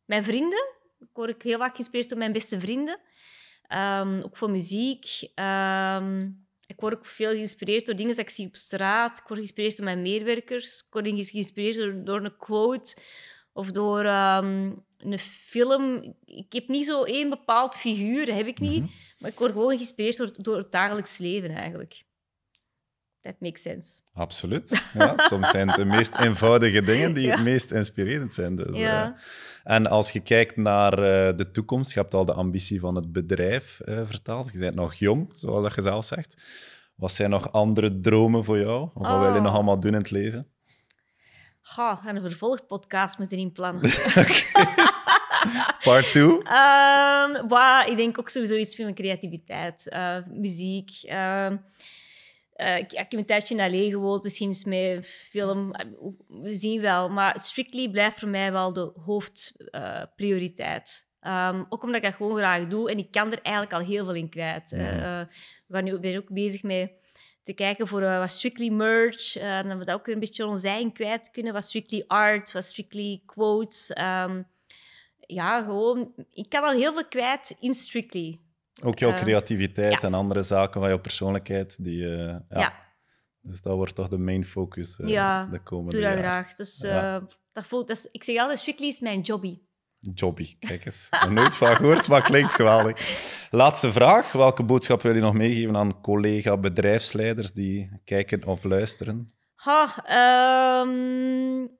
mijn vrienden. Ik word heel vaak geïnspireerd door mijn beste vrienden. ook voor muziek. Ik word ook veel geïnspireerd door dingen die ik zie op straat. Ik word geïnspireerd door mijn medewerkers. Ik word geïnspireerd door, door een quote of door ehm, een film. Ik heb niet zo één bepaald figuur, dat heb ik niet. Mhm. Maar ik word gewoon geïnspireerd door, door het dagelijks leven eigenlijk. That makes sense. Absoluut. Ja, soms zijn het de meest eenvoudige dingen die het meest inspirerend zijn. Dus, ja. Uh, en als je kijkt naar uh, de toekomst, je hebt al de ambitie van het bedrijf uh, vertaald. Je bent nog jong, zoals dat je zelf zegt. Wat zijn nog andere dromen voor jou? Of wat wil je nog oh. allemaal doen in het leven? Ga, een vervolgpodcast moeten inplannen. Part 2? Um, ehm, ik denk ook sowieso iets van mijn creativiteit. muziek. Ehm, uh, ik, heb een tijdje in L.A. gewoond, misschien is mijn film... We zien wel, maar Strictly blijft voor mij wel de hoofdprioriteit. Uh, ook omdat ik dat gewoon graag doe en ik kan er eigenlijk al heel veel in kwijt. Uh, we gaan nu, ben ook bezig met te kijken voor wat Strictly merch. en dat we dat ook een beetje ons eigen kwijt kunnen. Wat Strictly art, wat Strictly quotes. Um, ja, gewoon... Ik kan al heel veel kwijt in Strictly. Ook jouw eh, creativiteit en andere zaken van jouw persoonlijkheid. Die, uh, ja. ja. Dus dat wordt toch de main focus uh, ja, de komende doe dat graag. Dus, dat voelt, dat is, ik zeg altijd, Strictly is mijn jobby. Jobby, kijk eens. Nooit van gehoord, maar klinkt geweldig. Laatste vraag. Welke boodschap wil je nog meegeven aan collega-bedrijfsleiders die kijken of luisteren? Ha, um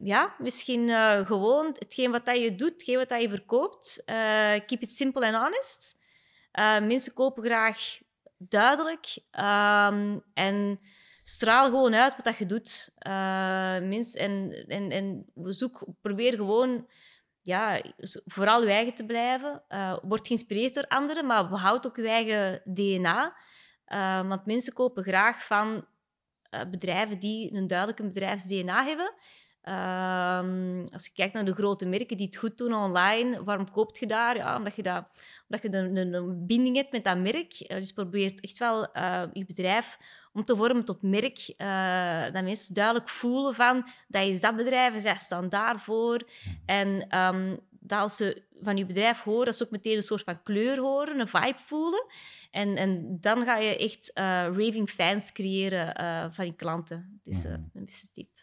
ja, misschien uh, gewoon hetgeen wat dat je doet, hetgeen wat dat je verkoopt. Uh, keep it simple and honest. Uh, mensen kopen graag duidelijk um, en straal gewoon uit wat dat je doet. Mens, en, en, en zoek, probeer gewoon ja, vooral je eigen te blijven. word geïnspireerd door anderen, maar behoud ook je eigen DNA. want mensen kopen graag van bedrijven die een duidelijke bedrijfs-DNA hebben. Um, als je kijkt naar de grote merken die het goed doen online, waarom koopt je daar? Ja, omdat je, dat, omdat je een, een, een binding hebt met dat merk. Uh, dus probeer echt wel uh, je bedrijf om te vormen tot merk. Uh, dat mensen duidelijk voelen van, dat is dat bedrijf en zij staan daarvoor. En um, dat als ze van je bedrijf horen, dat ze ook meteen een soort van kleur horen, een vibe voelen. En, en dan ga je echt raving fans creëren van je klanten. Dus dat is mijn beste tip.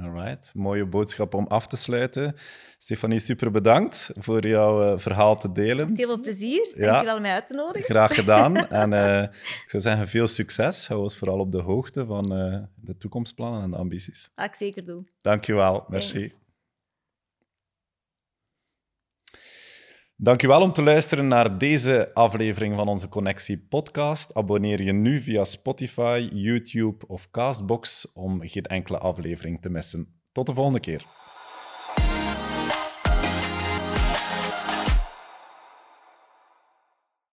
Alright, mooie boodschap om af te sluiten. Stefanie, super bedankt voor jouw uh, verhaal te delen. Met heel veel plezier. Ja. Dank je wel mij uit te nodigen. Graag gedaan. en uh, ik zou zeggen, veel succes. Hou ons vooral op de hoogte van uh, de toekomstplannen en de ambities. Ga ik zeker doen. Dank je wel. Merci. Thanks. Dankjewel om te luisteren naar deze aflevering van onze Connectie podcast. Abonneer je nu via Spotify, YouTube of Castbox om geen enkele aflevering te missen. Tot de volgende keer.